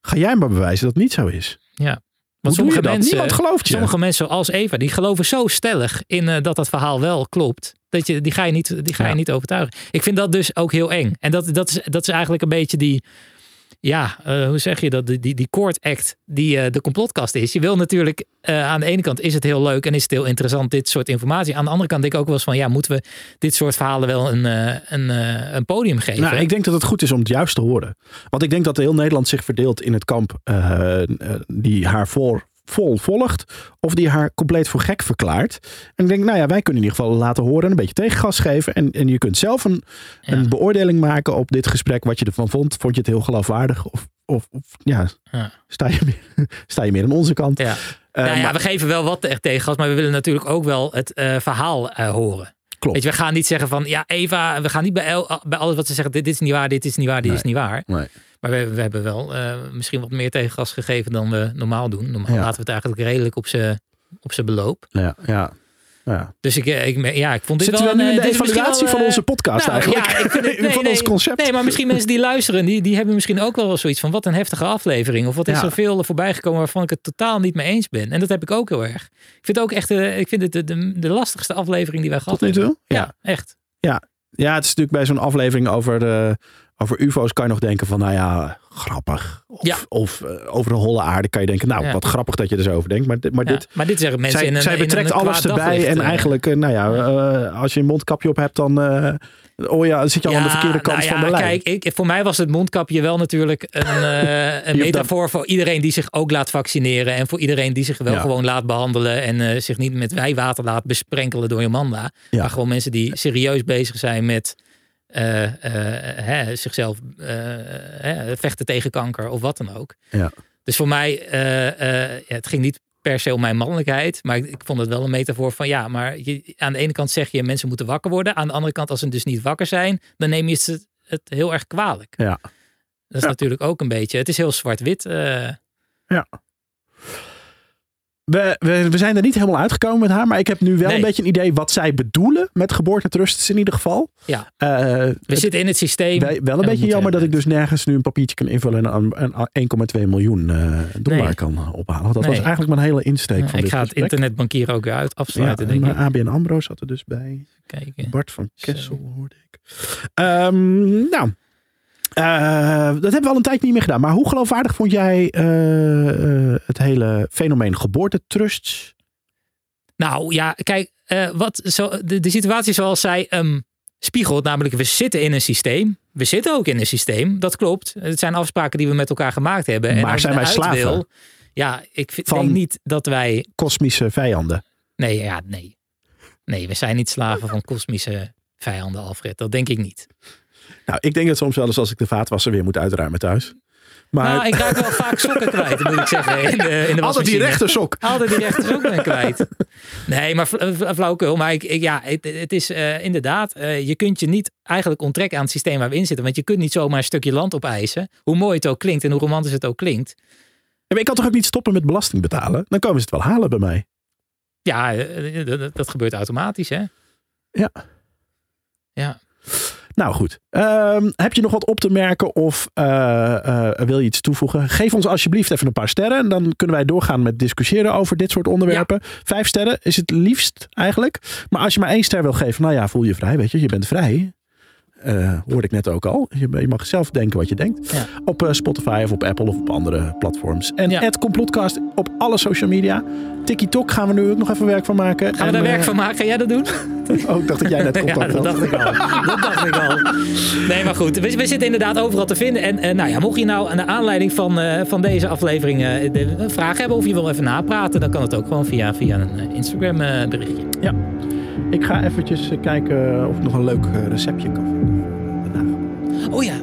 [SPEAKER 3] ga jij maar bewijzen dat het niet zo is.
[SPEAKER 2] ja. Want sommige
[SPEAKER 3] dat?
[SPEAKER 2] mensen,
[SPEAKER 3] Niemand gelooft je.
[SPEAKER 2] sommige mensen zoals Eva, die geloven zo stellig in eh, dat dat verhaal wel klopt. Dat je, die ga je niet, die ga je niet overtuigen. Ik vind dat dus ook heel eng. En dat, dat, is, dat is eigenlijk een beetje die, ja, eh, hoe zeg je dat? Die, die, die court act die eh, de complotkast is. Je wil natuurlijk, eh, aan de ene kant is het heel leuk en is het heel interessant, dit soort informatie. Aan de andere kant denk ik ook wel eens van, ja, moeten we dit soort verhalen wel een, een, een podium geven?
[SPEAKER 3] Nou, ik denk dat het goed is om het juist te horen. Want ik denk dat heel Nederland zich verdeelt in het kamp die haar voor, vol volgt. Of die haar compleet voor gek verklaart. En ik denk, nou ja, wij kunnen in ieder geval laten horen. en Een beetje tegengas geven. En, en je kunt zelf een,
[SPEAKER 2] Ja.
[SPEAKER 3] een beoordeling maken op dit gesprek. Wat je ervan vond. Vond je het heel geloofwaardig? Of, of, of ja,
[SPEAKER 2] Ja.
[SPEAKER 3] Sta, je meer, sta je meer aan onze kant?
[SPEAKER 2] Ja.
[SPEAKER 3] Eh,
[SPEAKER 2] nou ja,
[SPEAKER 3] maar-
[SPEAKER 2] we geven wel wat echt tegengas, maar we willen natuurlijk ook wel het eh, verhaal eh, horen.
[SPEAKER 3] Klopt.
[SPEAKER 2] Weet je, we gaan niet zeggen van, ja Eva, we gaan niet bij, el- bij alles wat ze zeggen, dit, dit is niet waar, dit is niet waar, dit is niet waar.
[SPEAKER 3] Nee.
[SPEAKER 2] Maar we, we hebben wel eh, misschien wat meer tegengas gegeven dan we normaal doen. Normaal
[SPEAKER 3] Ja.
[SPEAKER 2] laten we het eigenlijk redelijk op zijn op beloop.
[SPEAKER 3] Ja, ja. ja.
[SPEAKER 2] Dus ik, eh, ik, ja, ik vond dit
[SPEAKER 3] Zitten
[SPEAKER 2] wel
[SPEAKER 3] we nu
[SPEAKER 2] een,
[SPEAKER 3] in
[SPEAKER 2] eh,
[SPEAKER 3] de evaluatie
[SPEAKER 2] wel,
[SPEAKER 3] van onze podcast
[SPEAKER 2] nou,
[SPEAKER 3] eigenlijk?
[SPEAKER 2] Ja, ik vind het, nee,
[SPEAKER 3] van
[SPEAKER 2] nee,
[SPEAKER 3] ons concept?
[SPEAKER 2] Nee, maar misschien mensen die luisteren, die, die hebben misschien ook wel zoiets van wat een heftige aflevering. Of wat is
[SPEAKER 3] Ja.
[SPEAKER 2] er veel voorbij gekomen waarvan ik het totaal niet mee eens ben. En dat heb ik ook heel erg. Ik vind het ook echt ik vind het de, de, de lastigste aflevering die wij gehad
[SPEAKER 3] Tot nu toe?
[SPEAKER 2] hebben.
[SPEAKER 3] Ja.
[SPEAKER 2] Ja, echt.
[SPEAKER 3] Ja, ja, het is natuurlijk bij zo'n aflevering over, de, over UFO's kan je nog denken van, nou ja, grappig. Of,
[SPEAKER 2] Ja.
[SPEAKER 3] of eh, over de holle aarde kan je denken, nou,
[SPEAKER 2] Ja.
[SPEAKER 3] wat grappig dat je er zo over denkt. Maar, dit- maar
[SPEAKER 2] Ja,
[SPEAKER 3] dit,
[SPEAKER 2] maar dit zeggen mensen
[SPEAKER 3] zij,
[SPEAKER 2] in een
[SPEAKER 3] zij
[SPEAKER 2] in een
[SPEAKER 3] betrekt alles erbij. En
[SPEAKER 2] eh.
[SPEAKER 3] eigenlijk, eh, nou ja, als je een mondkapje op hebt, dan, oh ja, dan zit je al aan de verkeerde kant
[SPEAKER 2] nou
[SPEAKER 3] van de lijn.
[SPEAKER 2] Kijk, ik, voor mij was het mondkapje wel natuurlijk een, een
[SPEAKER 3] Je-
[SPEAKER 2] metafoor voor iedereen die zich ook laat vaccineren. En voor iedereen die zich wel gewoon laat behandelen. En zich niet met wijwater laat besprenkelen door Jomanda.
[SPEAKER 3] Ja.
[SPEAKER 2] Maar gewoon mensen die serieus bezig zijn met eh, eh, hè, zichzelf eh, hè, vechten tegen kanker of wat dan ook.
[SPEAKER 3] Ja.
[SPEAKER 2] Dus voor mij, ja, het ging niet per se om mijn mannelijkheid. Maar ik, ik vond het wel een metafoor van ja, maar je, aan de ene kant zeg je mensen moeten wakker worden. Aan de andere kant, als ze dus niet wakker zijn, dan neem je het, het heel erg kwalijk.
[SPEAKER 3] Ja.
[SPEAKER 2] Dat is
[SPEAKER 3] Ja.
[SPEAKER 2] natuurlijk ook een beetje, het is heel zwart-wit. eh,
[SPEAKER 3] We, we, we zijn er niet helemaal uitgekomen met haar, maar ik heb nu wel
[SPEAKER 2] Nee.
[SPEAKER 3] een beetje een idee wat zij bedoelen met geboortetrusts in ieder geval.
[SPEAKER 2] ja,
[SPEAKER 3] Eh,
[SPEAKER 2] we
[SPEAKER 3] het-
[SPEAKER 2] zitten in het systeem.
[SPEAKER 3] Wel, wel
[SPEAKER 2] en
[SPEAKER 3] een beetje jammer dat ik dus nergens nu een papiertje kan invullen en een, een 1,2 miljoen eh, dollar
[SPEAKER 2] Nee.
[SPEAKER 3] kan ophalen. Want dat
[SPEAKER 2] Nee.
[SPEAKER 3] was eigenlijk mijn hele insteek
[SPEAKER 2] Ja,
[SPEAKER 3] van
[SPEAKER 2] ik
[SPEAKER 3] dit
[SPEAKER 2] ga het internetbankier ook weer uit
[SPEAKER 3] Ja,
[SPEAKER 2] afsluiten,
[SPEAKER 3] en
[SPEAKER 2] denk ik.
[SPEAKER 3] ABN AMRO zat er dus bij.
[SPEAKER 2] Kijken.
[SPEAKER 3] Bart van
[SPEAKER 2] Zo.
[SPEAKER 3] Kessel hoorde ik. Ehm, nou, eh, dat hebben we al een tijd niet meer gedaan. Maar hoe geloofwaardig vond jij eh, eh, het hele fenomeen geboortetrusts?
[SPEAKER 2] Nou ja, kijk, wat zo, de, de situatie zoals zij hem spiegelt, namelijk we zitten in een systeem. we zitten ook in een systeem, dat klopt. Het zijn afspraken die we met elkaar gemaakt hebben. En
[SPEAKER 3] Maar
[SPEAKER 2] je
[SPEAKER 3] zijn wij slaven?
[SPEAKER 2] Wil, ja, ik vind, denk niet dat wij...
[SPEAKER 3] Kosmische vijanden.
[SPEAKER 2] Nee, ja, nee. Nee, we zijn niet slaven van kosmische vijanden, Alfred. Dat denk ik niet.
[SPEAKER 3] Nou, ik denk het soms wel eens als ik de vaatwasser weer moet uitruimen thuis. Maar
[SPEAKER 2] Nou, ik raak wel vaak sokken kwijt, moet ik zeggen. In de, in de
[SPEAKER 3] altijd die
[SPEAKER 2] wasmachine.
[SPEAKER 3] rechtersok.
[SPEAKER 2] Altijd die rechtersok ben ik kwijt. Nee, maar fla- fla- flauwekul. Maar ik, ik- ja, het, het is eh, inderdaad, eh, je kunt je niet eigenlijk onttrekken aan het systeem waar we in zitten. Want je kunt niet zomaar een stukje land opeisen. Hoe mooi het ook klinkt en hoe romantisch het ook klinkt.
[SPEAKER 3] Ja, maar ik kan toch ook niet stoppen met belasting betalen? Dan komen ze het wel halen bij mij.
[SPEAKER 2] Ja, eh, dat- dat, dat gebeurt automatisch, hè?
[SPEAKER 3] Ja.
[SPEAKER 2] Ja.
[SPEAKER 3] Nou goed. Ehm, heb je nog wat op te merken of eh, eh, wil je iets toevoegen? Geef ons alsjeblieft even een paar sterren. En dan kunnen wij doorgaan met discussiëren over dit soort onderwerpen. Vijf sterren is het liefst eigenlijk. Maar als je maar één ster wil geven, nou ja, voel je vrij. Weet je, je bent vrij. Eh, hoorde ik net ook al. Je, je mag zelf denken wat je denkt.
[SPEAKER 2] Ja.
[SPEAKER 3] Op eh, Spotify of op Apple of op andere platforms. En
[SPEAKER 2] Ja.
[SPEAKER 3] Complotcast op alle social media. TikTok gaan we nu ook nog even werk van maken.
[SPEAKER 2] Gaan we daar werk
[SPEAKER 3] eh,
[SPEAKER 2] van maken? Ga jij dat doen?
[SPEAKER 3] Oh, ik dacht dat jij net
[SPEAKER 2] Ja, dat
[SPEAKER 3] had.
[SPEAKER 2] dacht ik al. Dat dacht ik al. Nee, maar goed. We, we zitten inderdaad overal te vinden. En nou ja, mocht je nou aan de aanleiding van, van deze aflevering een vraag hebben of je wil even napraten, dan kan het ook gewoon via, via een Instagram berichtje.
[SPEAKER 3] Ik ga eventjes eh, kijken of ik nog een leuk eh, receptje kan vinden. Eh, oh ja,